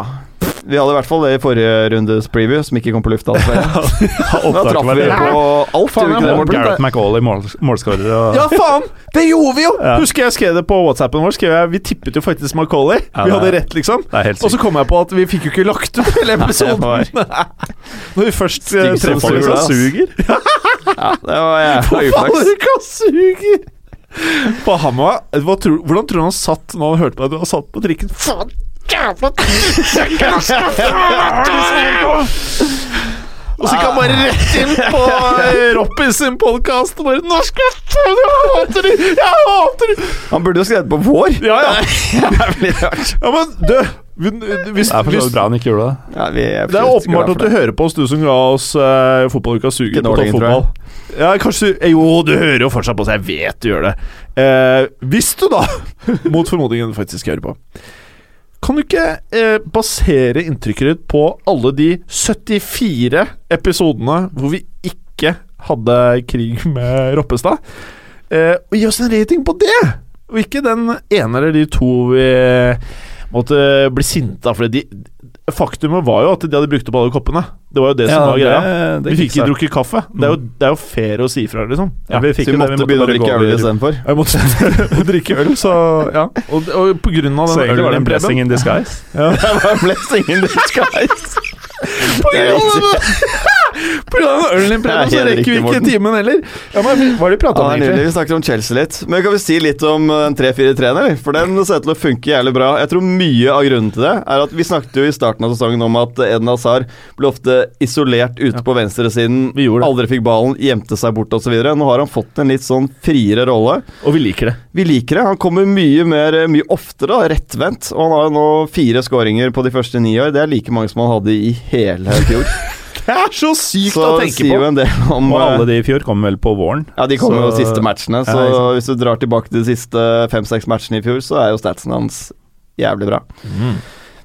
Vi hadde i hvert fall det i forrige rundes preview, som ikke kom på lufta. dessverre. Da traff vi på alt. Faen, jeg Morten? Gareth McAuley, mål, målskårer og Ja, faen! Det gjorde vi jo! Ja. Husker jeg skrev det på WhatsAppen vår. Skrev jeg, Vi tippet jo faktisk Macaulay. Ja, vi hadde rett, liksom. Og så kom jeg på at vi fikk jo ikke lagt ut hele episoden. Når vi først treffer folk som suger, liksom. suger. Ja, det var jævla Faen, uflaks. du kan suge! På hva tror, hvordan tror du han satt når han hørte på at du har satt på trikken? Faen, jævla Og så gikk han bare rett inn på eh, Roppis sin podkast og bare 'Norsk faen, jeg hater de! Jeg hater de!' Han burde jo skrevet på vår. Ja, ja. Ja men du hvis, hvis, Det er for så vidt bra han ikke gjorde det. Ja, vi er Det er åpenbart at du hører på oss, du som ga oss uh, fotballuka suger Ikke på toppfotball. Ja, kanskje du- Jo, du hører jo fortsatt på, oss. jeg vet du gjør det. Eh, hvis du da, mot formodningen, faktisk hører på Kan du ikke eh, basere inntrykket ditt på alle de 74 episodene hvor vi ikke hadde krig med Roppestad? Eh, og gi oss en rating på det! Og ikke den ene eller de to vi måtte bli sinte av. For de, faktumet var jo at de hadde brukt opp alle koppene. Det var jo det som var greia. Vi fikk ikke drukket kaffe. Det er, jo, det er jo fair å si ifra, liksom. Ja, vi fikk Så vi det. måtte Vi måtte begynne å drikke øl istedenfor. vi måtte drikke øl, så ja. Og, og på grunn av Så den egentlig var det ølen, en blessing in disguise. Det var en blessing in disguise. På grunn av den- den ølen din, Preben, så rekker vi ikke Morten. timen heller. Ja, men Hva har de prata om, det egentlig? Vi snakket om Chelsea litt. Men kan vi si litt om uh, 3-4-3-en, eller? For den ser ut til å funke jævlig bra. Jeg tror mye av grunnen til det er at vi snakket jo i starten av sesongen om at Eden Hazard ble ofte isolert ute på venstresiden, aldri fikk ballen, gjemte seg bort osv. Nå har han fått en litt sånn friere rolle. Og vi liker det. Vi liker det. Han kommer mye mer, mye oftere da, rettvendt. Og han har nå fire skåringer på de første ni år. Det er like mange som han hadde i hele fjor. Det er så sykt Så å tenke sier jo på! en del om Og uh, alle de i fjor kom vel på våren. Ja, de kommer jo de siste matchene, så Ja, hvis du drar tilbake til de siste fem-seks matchene i fjor, så er jo statsen hans jævlig bra. Mm.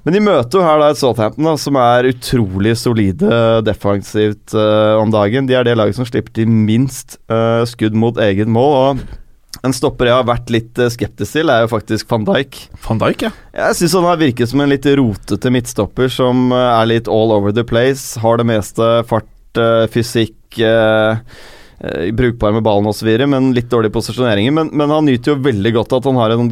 Men de møter jo her da et Southampton da, som er utrolig solide defensivt uh, om dagen. De er det laget som slipper til minst uh, skudd mot eget mål. og En stopper jeg har vært litt eh, skeptisk til, er jo faktisk van Dijk. Van Dijk, ja. Jeg syns han har virket som en litt rotete midtstopper som eh, er litt all over the place. Har det meste fart, eh, fysikk eh, eh, Brukbar med ballen osv., men litt dårlig posisjoneringer. Men, men han nyter jo veldig godt at han har en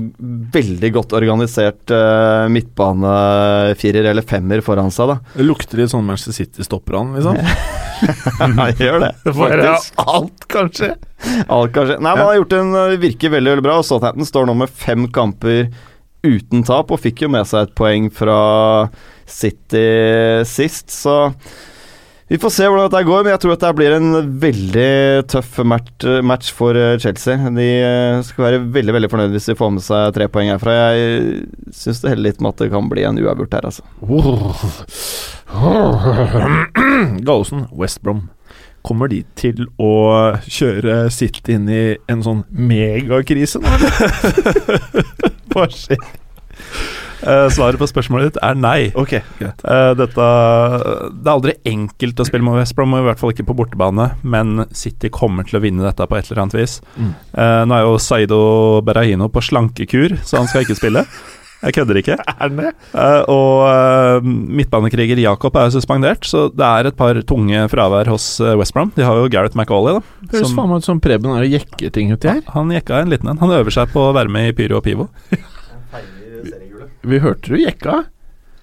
veldig godt organisert uh, midtbanefirer eller femmer foran seg. da Det lukter litt sånn Manchester City-stopper han, liksom. Han gjør det, faktisk. alt, kanskje. Alt kanskje. Nei, men Han har gjort en uh, virker veldig veldig bra. og Southampton står nå med fem kamper uten tap, og fikk jo med seg et poeng fra City sist, så vi får se hvordan dette går, men jeg tror at det blir en veldig tøff match, match for eh, Chelsea. De eh, skal være veldig veldig fornøyd hvis de får med seg tre poeng herfra. Jeg syns det heller litt med at det kan bli en uavgjort her, altså. Gallosen, West Brom. Kommer de til å kjøre City inn i en sånn megakrise nå, eller? Hva skjer? Eh, svaret på spørsmålet ditt er nei. Ok, greit. Eh, dette Det er aldri enkelt å spille mot West Brom, i hvert fall ikke på bortebane, men City kommer til å vinne dette på et eller annet vis. Mm. Eh, nå er jo Saido Berahino på slankekur, så han skal ikke spille. Jeg kødder ikke. Det? Og midtbanekriger Jakob er jo suspendert, så det er et par tunge fravær hos West Brom. De har jo Gareth McAuley, da. Høres som- faen meg ut som Preben er og jekker ting uti her. han jekka en liten en. Han øver seg på å være med i Pyro og Pivo. Vi hørte du jekka.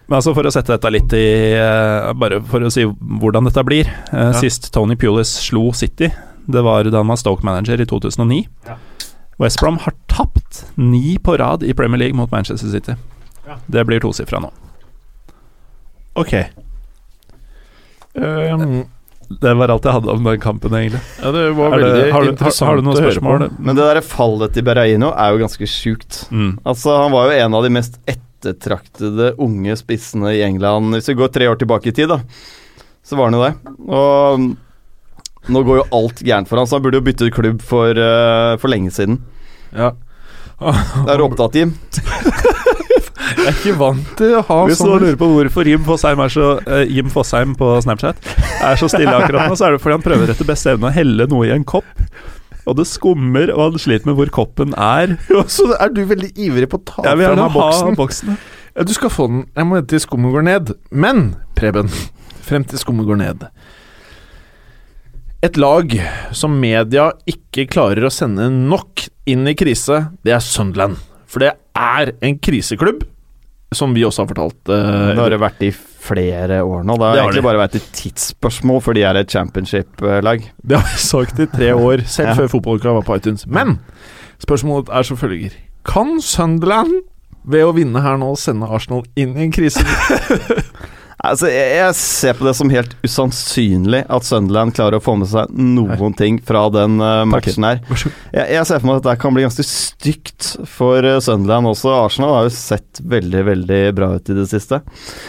Men altså For å sette dette litt i eh, Bare for å si hvordan dette blir. Eh, Ja. Sist Tony Pulis slo City, det var da han var Stoke-manager i 2009. West Brom har tapt ni på rad i Premier League mot Manchester City. Det blir tosifra nå. Ok. Um, Det var alt jeg hadde om den kampen, egentlig. ja, det var veldig det- har, du, har, har du noen spørsmål? Men det der fallet til Berraino er jo ganske sjukt. Mm. Altså, han var jo en av de mest ettertraktede unge spissene i England. Hvis vi går tre år tilbake i tid, da, så var han jo det. Og nå går jo alt gærent for han, så han burde jo bytte klubb for, uh, for lenge siden. Ja. Er du opptatt, Jim? Jeg er ikke vant til å ha Hvis sånn lurer på hvorfor Jim Fosheim så uh, Jim Fosheim på Snapchat er så stille akkurat nå, så er det fordi han prøver etter beste evne å helle noe i en kopp. Og det skummer, og han sliter med hvor koppen er. Så er du veldig ivrig på å ta vil fra meg ha boksen. boksen. Ja, du skal få den. Jeg må vente til skummet går ned. Men, Preben, frem til skummet går ned Et lag som media ikke klarer å sende nok inn i krise, det er Sunderland. For det er en kriseklubb, som vi også har fortalt. eh, Det har det vært i flere år nå. Det har egentlig bare vært et tidsspørsmål, for de er et championship-lag. Det har vi sagt i tre år, selv Ja. før fotballuka var på iTunes. Men spørsmålet er som følger Kan Sunderland ved å vinne her nå sende Arsenal inn i en krise? Altså, jeg, jeg ser på det som helt usannsynlig at Sunderland klarer å få med seg noen ting fra den uh, matchen her. Jeg, jeg ser for meg at dette kan bli ganske stygt for uh, Sunderland også. Arsenal har jo sett veldig, veldig bra ut i det siste.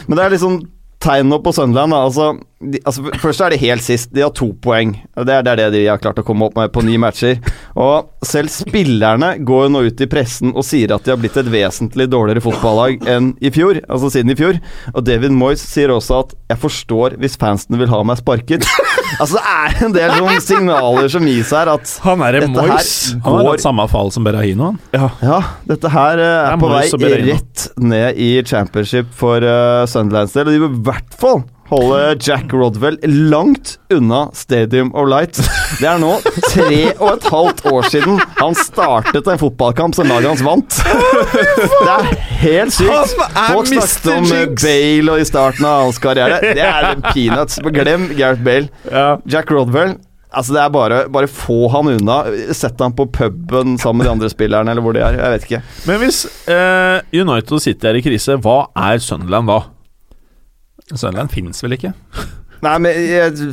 Men det er liksom tegn nå på Sunderland. Da. Altså, de, altså, først er det helt sist. De har to poeng. Det er, det er det de har klart å komme opp med på ni matcher. Og selv spillerne går jo nå ut i pressen og sier at de har blitt et vesentlig dårligere fotballag enn i fjor. Altså siden i fjor. Og David Moyes sier også at 'jeg forstår hvis fansene vil ha meg sparket'. altså Det er en del sånne signaler som gis her at Han er en Moyes. Han har hatt samme fall som Berahino. han. Ja. Ja, dette her uh, er, er på vei Moyes og rett ned i championship for uh, Sunderlands del. Og de bør i hvert fall holde Jack Rodwell langt unna Stadium of Light. Det er nå tre og et halvt år siden han startet en fotballkamp som laget hans vant. Det er helt sykt. Folk snakket om eh, Bale og i starten av hans karriere. Det er peanuts. Glem Gareth Bale. Jack Rodwell Altså det er bare, bare få han unna. Sett han på puben sammen med de andre spillerne, eller hvor de er. Jeg vet ikke. Men hvis eh, United sitter City er i krise, hva er Sunderland da? Sunderland fins vel ikke? Nei, men jeg,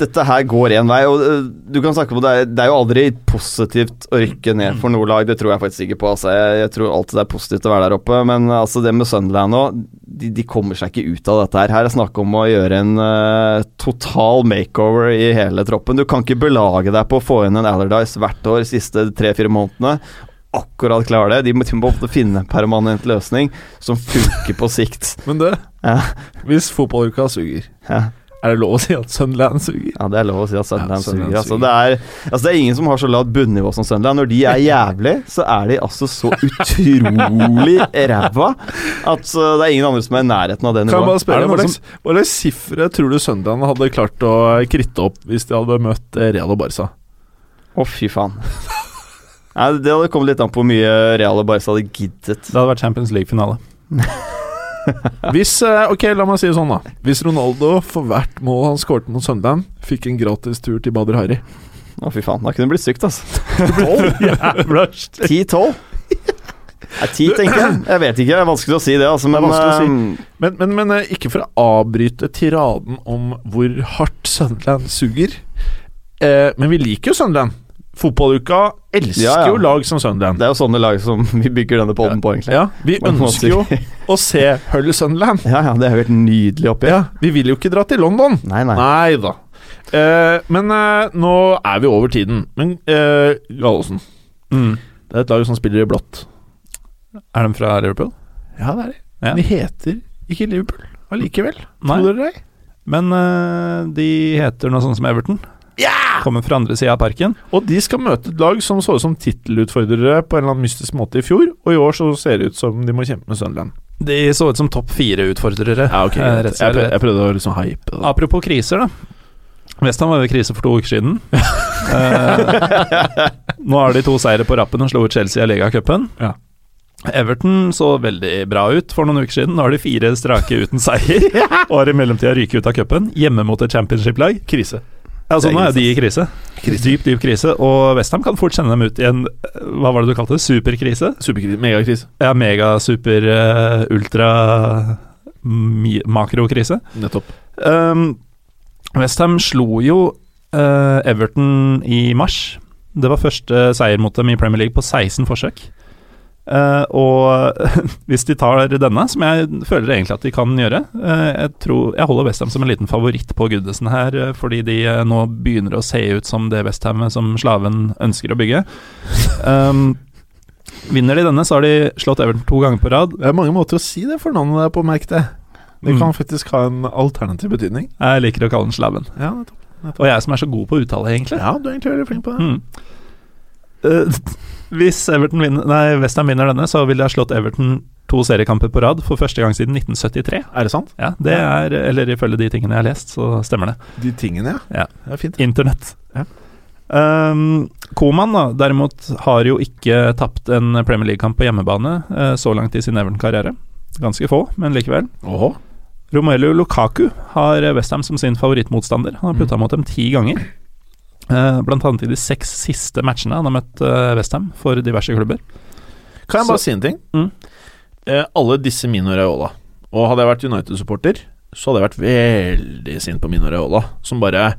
dette her går én vei. Og øh, du kan snakke på det, er- det er jo aldri positivt å rykke ned for noe lag. Det tror jeg faktisk ikke på. Altså. Jeg, jeg tror alltid det er positivt å være der oppe. Men altså, det med Sunderland nå, de, de kommer seg ikke ut av dette her. Her er snakk om å gjøre en uh, total makeover i hele troppen. Du kan ikke belage deg på å få inn en Alardis hvert år de siste tre-fire månedene. Akkurat klare det. De må, de må ofte finne en permanent løsning som funker på sikt. Men det, Ja, hvis fotballuka suger, ja. er det lov å si at Sunderland suger? ja det er lov å si at Sunderland Ja, suger. Altså, det, er, altså, det er ingen som har så lavt bunnivå som Sunderland. Når de er jævlig, så er de altså så utrolig ræva at uh, det er ingen andre som er i nærheten av det Kan jeg bare nivået. spørre, Hva slags, hva sifre tror du Sunderland hadde klart å kritte opp hvis de hadde møtt Real og Barca? Å, fy faen. Nei, det hadde kommet litt an på hvor mye Real og Barca hadde giddet. Det hadde vært Champions League-finale. Hvis, eh, ok, la meg si det sånn da Hvis Ronaldo for hvert mål han skåret mot Sunderland, fikk en gratis tur til Bader Harry Å, fy faen. Da kunne det blitt stygt, altså. Jævla stygt. 10-12? Nei, 10, tenker jeg. Jeg vet ikke, det er vanskelig å si det, altså. Er Men det si. eh, Men, men, men eh, ikke for å avbryte tiraden om hvor hardt Sunderland suger. Eh, men vi liker jo Sunderland. Fotballuka elsker Ja, ja. jo lag som Sunderland. det er jo sånne lag som vi bygger denne poden på, egentlig. Ja, vi Man ønsker jo å se Hull Sunderland. Ja, ja, det er jo helt nydelig oppi. Ja, vi vil jo ikke dra til London. Nei, nei. Nei da. Eh, men eh, nå er vi over tiden. Men eh, Gallosen, Mm. det er et lag som spiller i blått. Er de fra Liverpool? Ja, det er de. Ja. De heter ikke Liverpool allikevel. Tror dere det? Men eh, de heter noe sånt som Everton. Kommer fra andre sida av parken. Og de skal møte et lag som så ut som tittelutfordrere på en eller annen mystisk måte i fjor, og i år så ser det ut som de må kjempe med Sunderland. De så ut som topp fire-utfordrere. Ja, ok, eh, jeg, prøvde, jeg prøvde å liksom hype det. Apropos kriser, da. Westham var jo i krise for to uker siden. Eh, nå har de to seire på rappen og slo ut Chelsea i ligacupen. Ja. Everton så veldig bra ut for noen uker siden. Nå har de fire strake uten seier, og har i mellomtida ryket ut av cupen, hjemme mot et championship-lag. Krise. Ja, sånn er de i krise. Dyp, dyp krise. Og Westham kan fort sende dem ut i en Hva var det du kalte det? Superkrise? Superkrise. Megakrise. Ja, mega, super, eh, ultra makrokrise. Nettopp. Um, Westham slo jo uh, Everton i mars. Det var første seier mot dem i Premier League på 16 forsøk. Eh, og hvis de tar denne, som jeg føler egentlig at de kan gjøre uh, Jeg tror Jeg holder Westham som en liten favoritt på Goodison her, uh, fordi de nå begynner å se ut som det Westhamet som slaven ønsker å bygge. Um, vinner de denne, så har de slått Everton to ganger på rad. Det er mange måter å si det for navnet der på, merk det. Det Mm. kan faktisk ha en alternativ betydning. Jeg liker å kalle den slaven. Ja, nettopp. Og jeg som er så god på uttale, egentlig. Ja, du er egentlig veldig flink på det. Mm. Hvis Everton vinner, nei, Westham vinner denne, så vil de ha slått Everton to seriekamper på rad for første gang siden 1973. Er det sant? Ja, det er, eller ifølge de tingene jeg har lest, så stemmer det. De tingene, ja. Ja. Det er fint. Internett. Ja. Um, Koman da, derimot har jo ikke tapt en Premier League-kamp på hjemmebane uh, så langt i sin Everton-karriere. Ganske få, men likevel. Oho. Romelu Lukaku har Westham som sin favorittmotstander. Han har putta mot dem ti ganger. Eh, blant annet i de seks siste matchene han har møtt uh, Westham for diverse klubber. Kan jeg bare Så- si en ting? Mm. Eh, alle disse Mino Raiola. Og hadde jeg vært United-supporter, så hadde jeg vært veldig sint på Mino Raiola. Som bare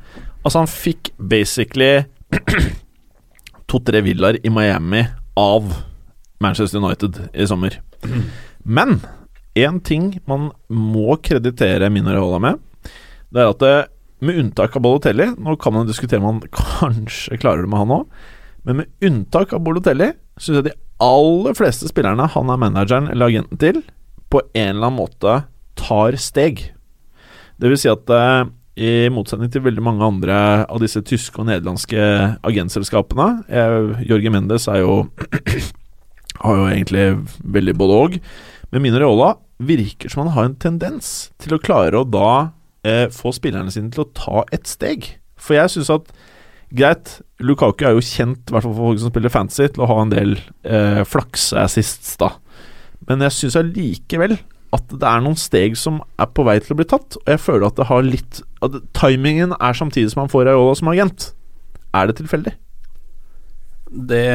Altså, han fikk basically to-tre villaer i Miami av Manchester United i sommer. Men én ting man må kreditere Mino Raiola med, det er at det, med unntak av Bollotelli, Nå kan man diskutere om han kanskje klarer det med han òg, men med unntak av Bolotelli syns jeg de aller fleste spillerne han er manageren eller agenten til, på en eller annen måte tar steg. Det vil si at eh, i motsetning til veldig mange andre av disse tyske og nederlandske agentselskapene eh, Jorge Mendes er jo har jo egentlig veldig både og. Men Mino Reola virker som han har en tendens til å klare å da eh, få spillerne sine til å ta et steg. For jeg syns at Greit, Lukaku er jo kjent, i hvert fall for folk som spiller fancy, til å ha en del eh, flakseassists, da. Men jeg syns allikevel at det er noen steg som er på vei til å bli tatt, og jeg føler at det har litt at Timingen er samtidig som han får Ayola som agent. Er det tilfeldig? Det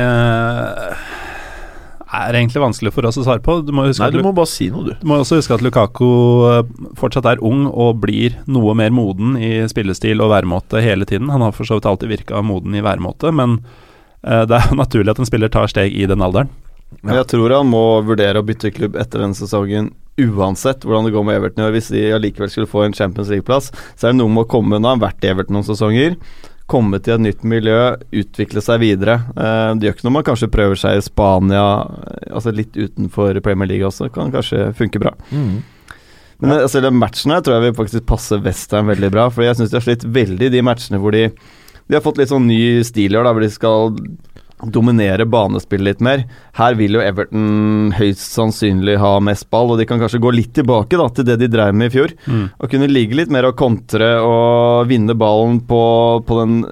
er egentlig vanskelig for oss å svare på. Du må, huske Nei, du må bare si noe, du. du må også huske at Lukaku eh, fortsatt er ung og blir noe mer moden i spillestil og væremåte hele tiden. Han har for så vidt alltid virka moden i væremåte, men eh, det er jo naturlig at en spiller tar steg i den alderen. Ja. jeg tror han må vurdere å bytte klubb etter denne sesongen uansett hvordan det går med Everton. Hvis de allikevel skulle få en Champions League-plass, så er det noe med å komme Nå har han vært i Everton noen sesonger. Komme til et nytt miljø, utvikle seg videre. Eh, det gjør ikke noe man kanskje prøver seg i Spania, eh, altså litt utenfor Premier League også. Kan kanskje funke bra. Mm. Men ja. altså, matchene, matchen her tror jeg vil faktisk passe Westham veldig bra. For jeg syns de har slitt veldig de matchene hvor de De har fått litt sånn ny stil i år, hvor de skal dominere banespillet litt mer. Her vil jo Everton høyst sannsynlig ha mest ball, og de kan kanskje gå litt tilbake da, til det de drev med i fjor. Mm. Og kunne ligge litt mer og kontre og vinne ballen på, på den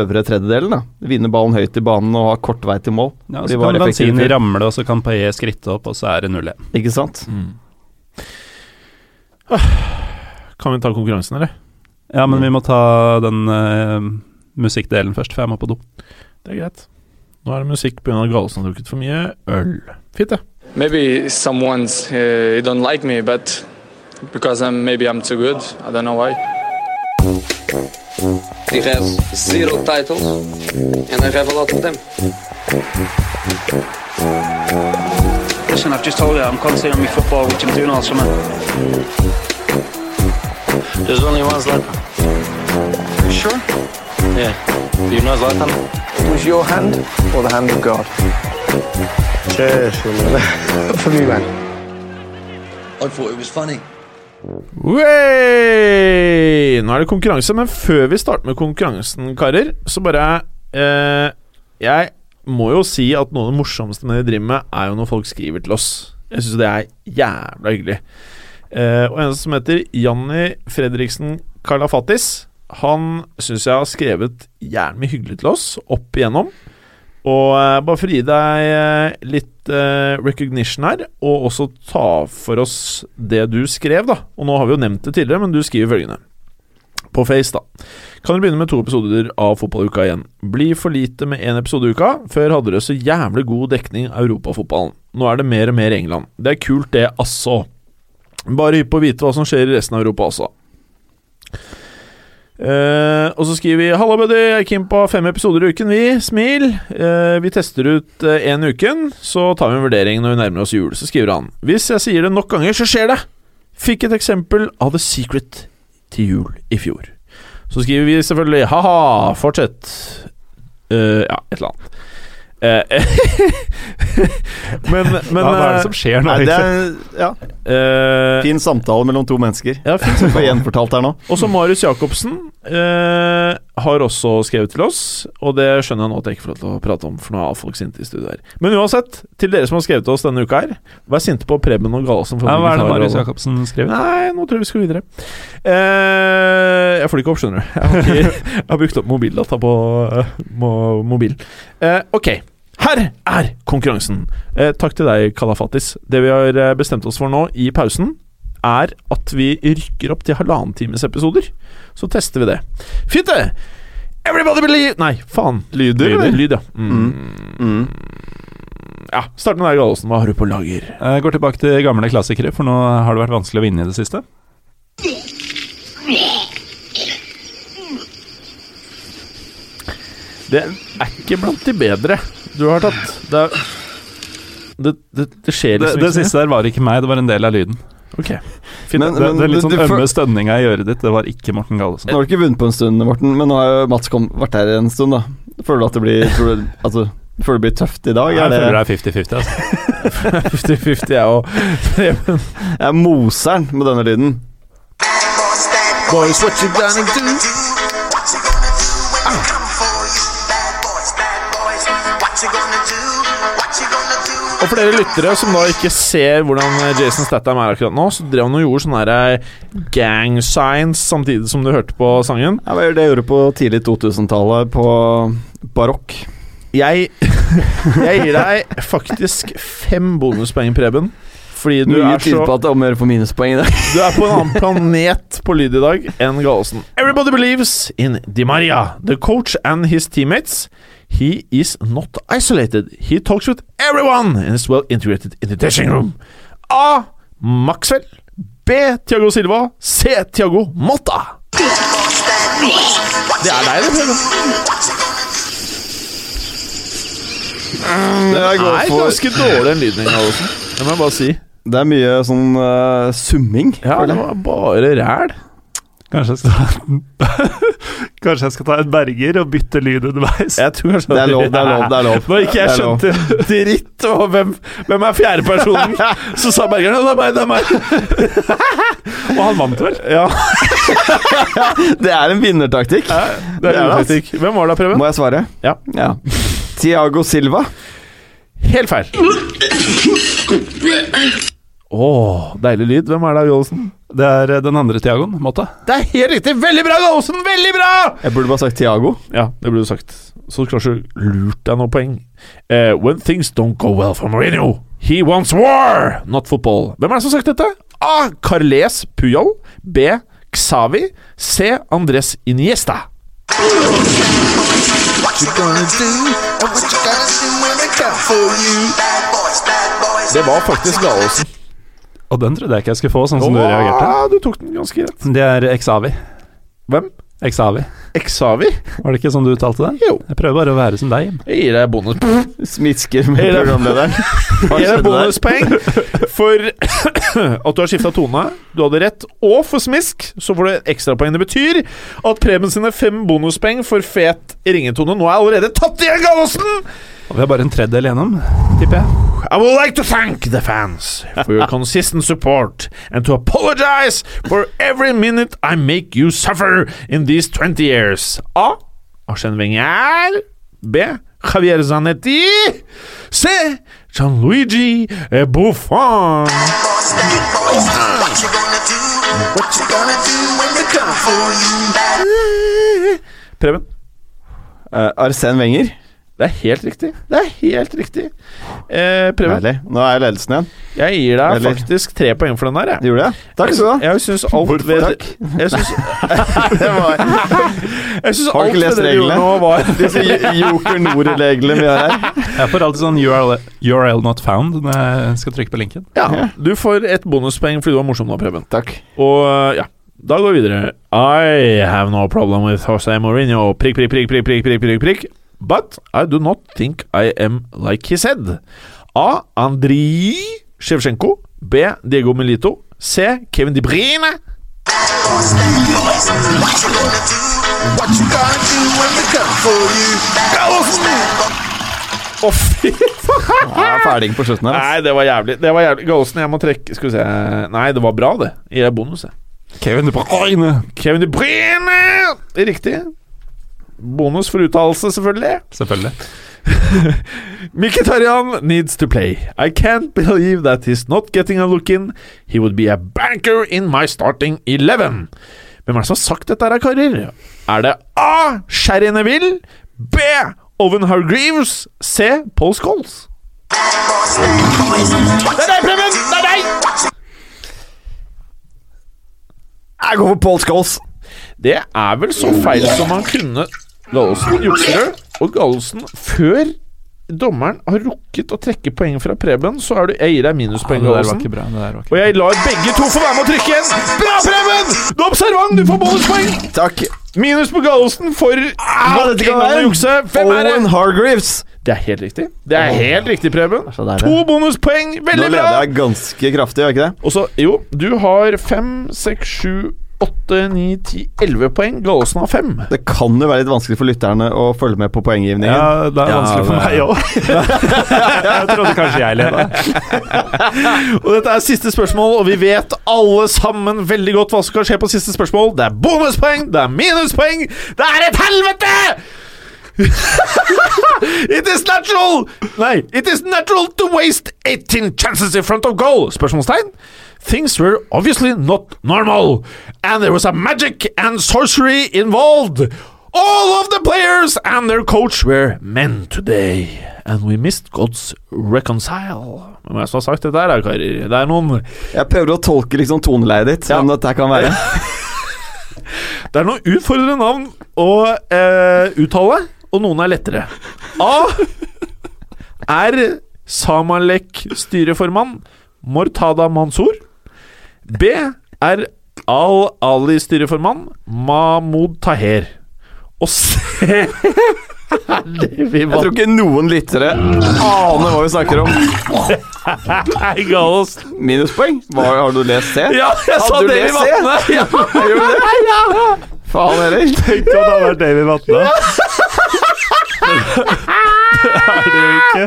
øvre tredjedelen. da. Vinne ballen høyt i banen og ha kort vei til mål. Ja, så kan Lanzini ramle, og så kan Paillet skritte opp, og så er det 0-1. Ikke sant? Mm. Kan vi ta konkurransen, eller? Ja, men vi må ta den uh, musikkdelen først, for jeg må på do. Det er greit. Nå er det musikk pga. Galesen har drukket for mye øl. Fint, det. Maybe someone's uh, don't like me, but because I'm maybe I'm too good. I don't know why. He has zero titles, and I have a lot of them. Listen, I've just told you I'm concentrating on my football, which I'm doing all summer. There's only one Zlatan. You sure? Yeah. You know Zlatan? It was your hand or the hand of God? For me, man. I thought it was funny. Way! Nå er det konkurranse, men før vi starter med konkurransen, karer, så bare eh, Jeg må jo si at noe av det morsomste med det driver med, er jo når folk skriver til oss. Jeg syns det er jævla hyggelig. Eh, og en som heter Janni Fredriksen Kalafatis, han syns jeg har skrevet jævlig mye hyggelig til oss opp igjennom. Og uh, bare for å gi deg uh, litt uh, recognition her, og også ta for oss det du skrev, da. Og nå har vi jo nevnt det tidligere, men du skriver følgende. På Face, da. Kan dere begynne med to episoder av Fotballuka igjen? Blir for lite med én episode i uka. Før hadde dere så jævlig god dekning av europafotballen. Nå er det mer og mer England. Det er kult, det, altså. Bare hypp på å vite hva som skjer i resten av Europa også. Uh, og så skriver vi 'Halla, buddy. Jeg er keen på fem episoder i uken, vi. Smil. Uh, vi tester ut én uh, uken, så tar vi en vurdering når vi nærmer oss jul.' Så skriver han 'Hvis jeg sier det nok ganger, så skjer det'. Fikk et eksempel av The Secret til jul i fjor. Så skriver vi selvfølgelig 'ha-ha, fortsett'. ja, et eller annet. Eh, men, men Hva er det som skjer nå? Nei, er, ja. uh, fin samtale mellom to mennesker. Ja, fin samtale. gjenfortalt her nå. Og så Marius Jacobsen uh, har også skrevet til oss, og det skjønner jeg nå at jeg ikke får lov til å prate om, for nå er folk sinte i studio her. Men uansett, til dere som har skrevet til oss denne uka her, vær sinte på Preben og Galesen. Ja, hva er det Marius Jacobsen skrev? Nei, nå tror jeg vi skal videre. Eh, jeg får det ikke opp, skjønner du. Jeg har, ikke, jeg har brukt opp mobildata på mobil. ok. Her er konkurransen! Eh, takk til deg, Kalafatis. Det vi har eh, bestemt oss for nå, i pausen, er at vi rykker opp til halvannen times episoder. Så tester vi det. Fint, det! Everybody believe Nei, faen. Lyder? Lyder. Lyd, ja. Mm. Mm. Ja, Start med deg, Gallosen. Hva har du på lager? Jeg går tilbake til gamle klassikere, for nå har det vært vanskelig å vinne i det siste. Det er ikke blant de bedre du har tatt. Det, er, det, det, det skjer liksom det, det siste der var ikke meg, det var en del av lyden. Ok Fint, men, men, det, er litt sånn ømme stønninga i øret ditt. Det var ikke Morten Gallesen. Nå har du ikke vunnet på en stund, Morten, men nå har jo Mats kom, vært her en stund, da. Føler du at det blir tror du, altså, Føler det blir tøft i dag? Jeg føler det er 50-50. Altså. 50-50 jeg òg. jeg er moseren med denne lyden. Boys, what you gonna do? Og for dere lyttere som da ikke ser hvordan Jason Statham er akkurat nå, så drev han og gjorde sånne eh, gang signs samtidig som du hørte på sangen. Ja, Det jeg gjorde på tidlig 2000-tallet, på barokk. Jeg, jeg gir deg faktisk fem bonuspoeng, Preben. Fordi du Mye er så på at det er om å gjøre for minuspoeng i dag. Du er på en annen planet på lyd i dag enn Gallosen. Everybody believes in Di Maria, the coach and his teammates. He is not isolated. He talks with everyone and is well integrated in the dressing room. A. Maxwell. B. Tiago Silva. C. Tiago Motta. Det er deg, det, Det er ganske dårlig en lydning, Gallosen. Det må jeg bare si. Det er mye sånn uh, summing. Ja, det var bare ræl. Kanskje jeg skal ta Kanskje jeg skal ta en berger og bytte lyd underveis. Jeg tror kanskje Det er lov, det er lov. det er lov Når ikke jeg skjønte dritt og hvem, hvem er fjerdepersonen, så sa bergeren det er meg, det er meg. Og han vant vel? Ja, Det er en vinnertaktikk. det er Det er det, ass. Hvem var det, Preben? Må jeg svare? Ja. ja. Tiago Silva. Helt feil. Å, deilig lyd. Hvem er det, Jolsen? Det er eh, den andre Tiagoen, Måte. Det er helt riktig! Veldig bra, Jolsen! Veldig bra! Jeg burde bare sagt Tiago. Ja, det burde du sagt. Så kanskje lurt deg noen poeng. Uh, when things don't go well for Mourinho, he wants war, not football. Hvem er det som har sagt dette? A. Carles Puyol. B. Xavi. C. Andres Iniesta. Det var faktisk Gallosen. Og den trodde jeg ikke jeg skulle få, sånn som du reagerte. Du tok den ganske rett. Det er Exavi. Hvem? Exavi. Exavi? Var det ikke sånn du uttalte det? Jo. Jeg prøver bare å være som deg. Jeg gir deg bonus. Smisker med programlederen. Hva Gir deg skjedde der? bonuspoeng for at du har skifta tone. Du hadde rett. Og for smisk så får du ekstrapoeng. Det betyr at Preben sine fem bonuspoeng for fet ringetone nå er allerede tatt igjen, Gallosen! Og vi har bare en tredjedel igjennom, tipper jeg. I would like to thank the fans for your consistent support and to apologize for every minute I make you suffer in these 20 years. A. Arsène Wenger. B. Javier Zanetti. C. Gianluigi Buffon. Preben. Uh, Arsène Wenger. Det er helt riktig. Det er helt riktig. Eh, Preben, Deilig. Nå er ledelsen igjen. jeg gir deg Deilig. faktisk tre poeng for den der. Jeg. Gjorde jeg? Takk skal du ha. Jeg syns alt ved Takk. Jeg syns Det var Jeg syns du alt ved det du gjorde nå, var disse Joker Nord-reglene vi har her. Jeg får alltid sånn URL, URL not found når jeg skal trykke på linken. Ja, du får et bonuspoeng fordi du var morsom nå, Preben. Takk. Og ja, da går vi videre. I have no problem with Jose Mourinho. Prikk, prikk, prikk, prikk, prikk, prikk, prikk, prikk. But I do not think I am like he said. A. Andrij Shevchenko. B. Diego Melito. C. Kevin De Bruyne. Å, fy faen! Jeg er ferdig på slutten her. Nei, det var jævlig. Det var jævlig. Gallosen, jeg må trekke Skal vi se Nei, det var bra, det. I deg bonus, jeg. Kevin De Bruyne. Kevin De Bruyne! Riktig. Bonus for uttalelse, selvfølgelig. Selvfølgelig. Mkhitaryan needs to play. I can't believe that he's not getting a look in. He would be a banker in my starting eleven. Hvem er det som har sagt dette, her, karer? Er det A. Sherry Neville? B. Owen Hargreaves? C. Paul Scholes? Det er deg, Preben! Det er deg! Jeg går for Paul Scholes. Det er vel så feil som man kunne Gallosen jukser og Gallosen Før dommeren har rukket å trekke poeng fra Preben, så er du Jeg gir deg minuspoeng, det. Det ikke Og jeg lar begge to få være med å trykke igjen. Bra, Preben! Du er observant, du får bonuspoeng! Takk. Minus på Gallosen for Ah, nok en gang å jukse. Hvem er Owen? Hargreaves. Det er helt riktig. Det er helt riktig, Preben. To bonuspoeng. Veldig bra. Nå leder jeg ganske kraftig, gjør jeg ikke det? Også, jo, du har fem, seks, sju, åtte, ni, ti, elleve poeng. Gallosen har fem. Det kan jo være litt vanskelig for lytterne å følge med på poenggivningen. Ja, det er Ja, vanskelig for det- meg òg. jeg trodde kanskje jeg leda. Og dette er siste spørsmål, og vi vet alle sammen veldig godt hva som kan skje på siste spørsmål. Det er bonuspoeng, det er minuspoeng, det er et helvete! it is natural Nei, it is natural to waste 18 chances in front of goal. Spørsmålstegn. Things were obviously not normal, and there was a magic and sorcery involved. All of the players and their coach were men today, and we missed God's reconcile. Hvem er det som har sagt dette her, karer? Det er noen Jeg prøver å tolke liksom toneleiet ditt, Ja. hvem dette kan være. Det er noen utfordrende navn å eh, uttale, og noen er lettere. A er Samalek styreformann Mortada Mansour. B er Al-Ali styreformann Mahmoud Taher. Og C Herlig, Jeg tror ikke noen lyttere aner hva vi snakker om. Nei, Gallosen. Minuspoeng? Hva, har du lest C? Ja, jeg sa Davy? Vatne! Ja. Det? Faen heller. Tenk om det hadde vært Davy Vatne. det er det jo ikke.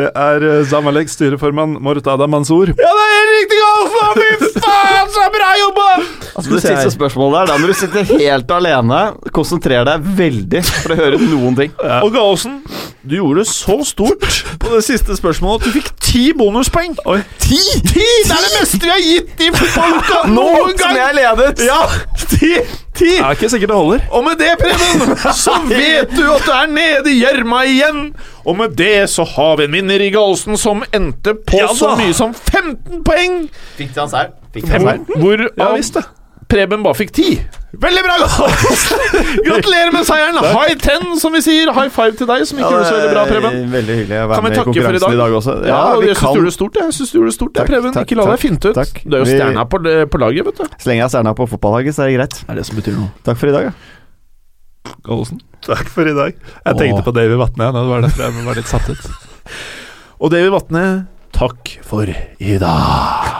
Det er uh, Zamalek styreformann Mortada Mansour. Ja, det er helt riktig, Gallosen! Fy faen, så bra jobba! Altså, det siste spørsmålet der, da må du sitte helt alene, konsentrere deg veldig for å høre noen ting. Og Gallosen, du gjorde det så stort på det siste spørsmålet at du fikk ti bonuspoeng. Oi, ti? Ti! Det er det meste vi har gitt i fotballuka Nå noen som gang! jeg ledet! Ja, ti! Ti! Det er ikke sikkert det holder. Og med det, Preben, så vet du at du er nede i gjørma igjen. Og med det så har vi en vinner i Galsen som endte på Ja så mye som 15 poeng. Fikk det hans her? Fikk Hvor, hvor Ja av visst, det. Preben bare fikk 10. Veldig bra! Gratulerer med seieren. High ten, som vi sier. High five til deg, som ikke gjorde så veldig bra, Preben. Veldig hyggelig å være med i konkurransen i dag? i dag også. Ja, og vi jeg syns du gjorde det stort, jeg. jeg. Synes du gjorde det stort, Takk, Preben. takk, Ikke la deg finte ut. takk. Du er jo stjerna på, på laget, vet du. Så lenge jeg er stjerna på fotballaget, så er det greit. Det er det som betyr noe. Takk for i dag. Ja. Gallosen. Takk for i dag. Jeg tenkte på David Vatne, ja, det var derfor jeg var litt satt ut. Og David Vatne, takk for i dag.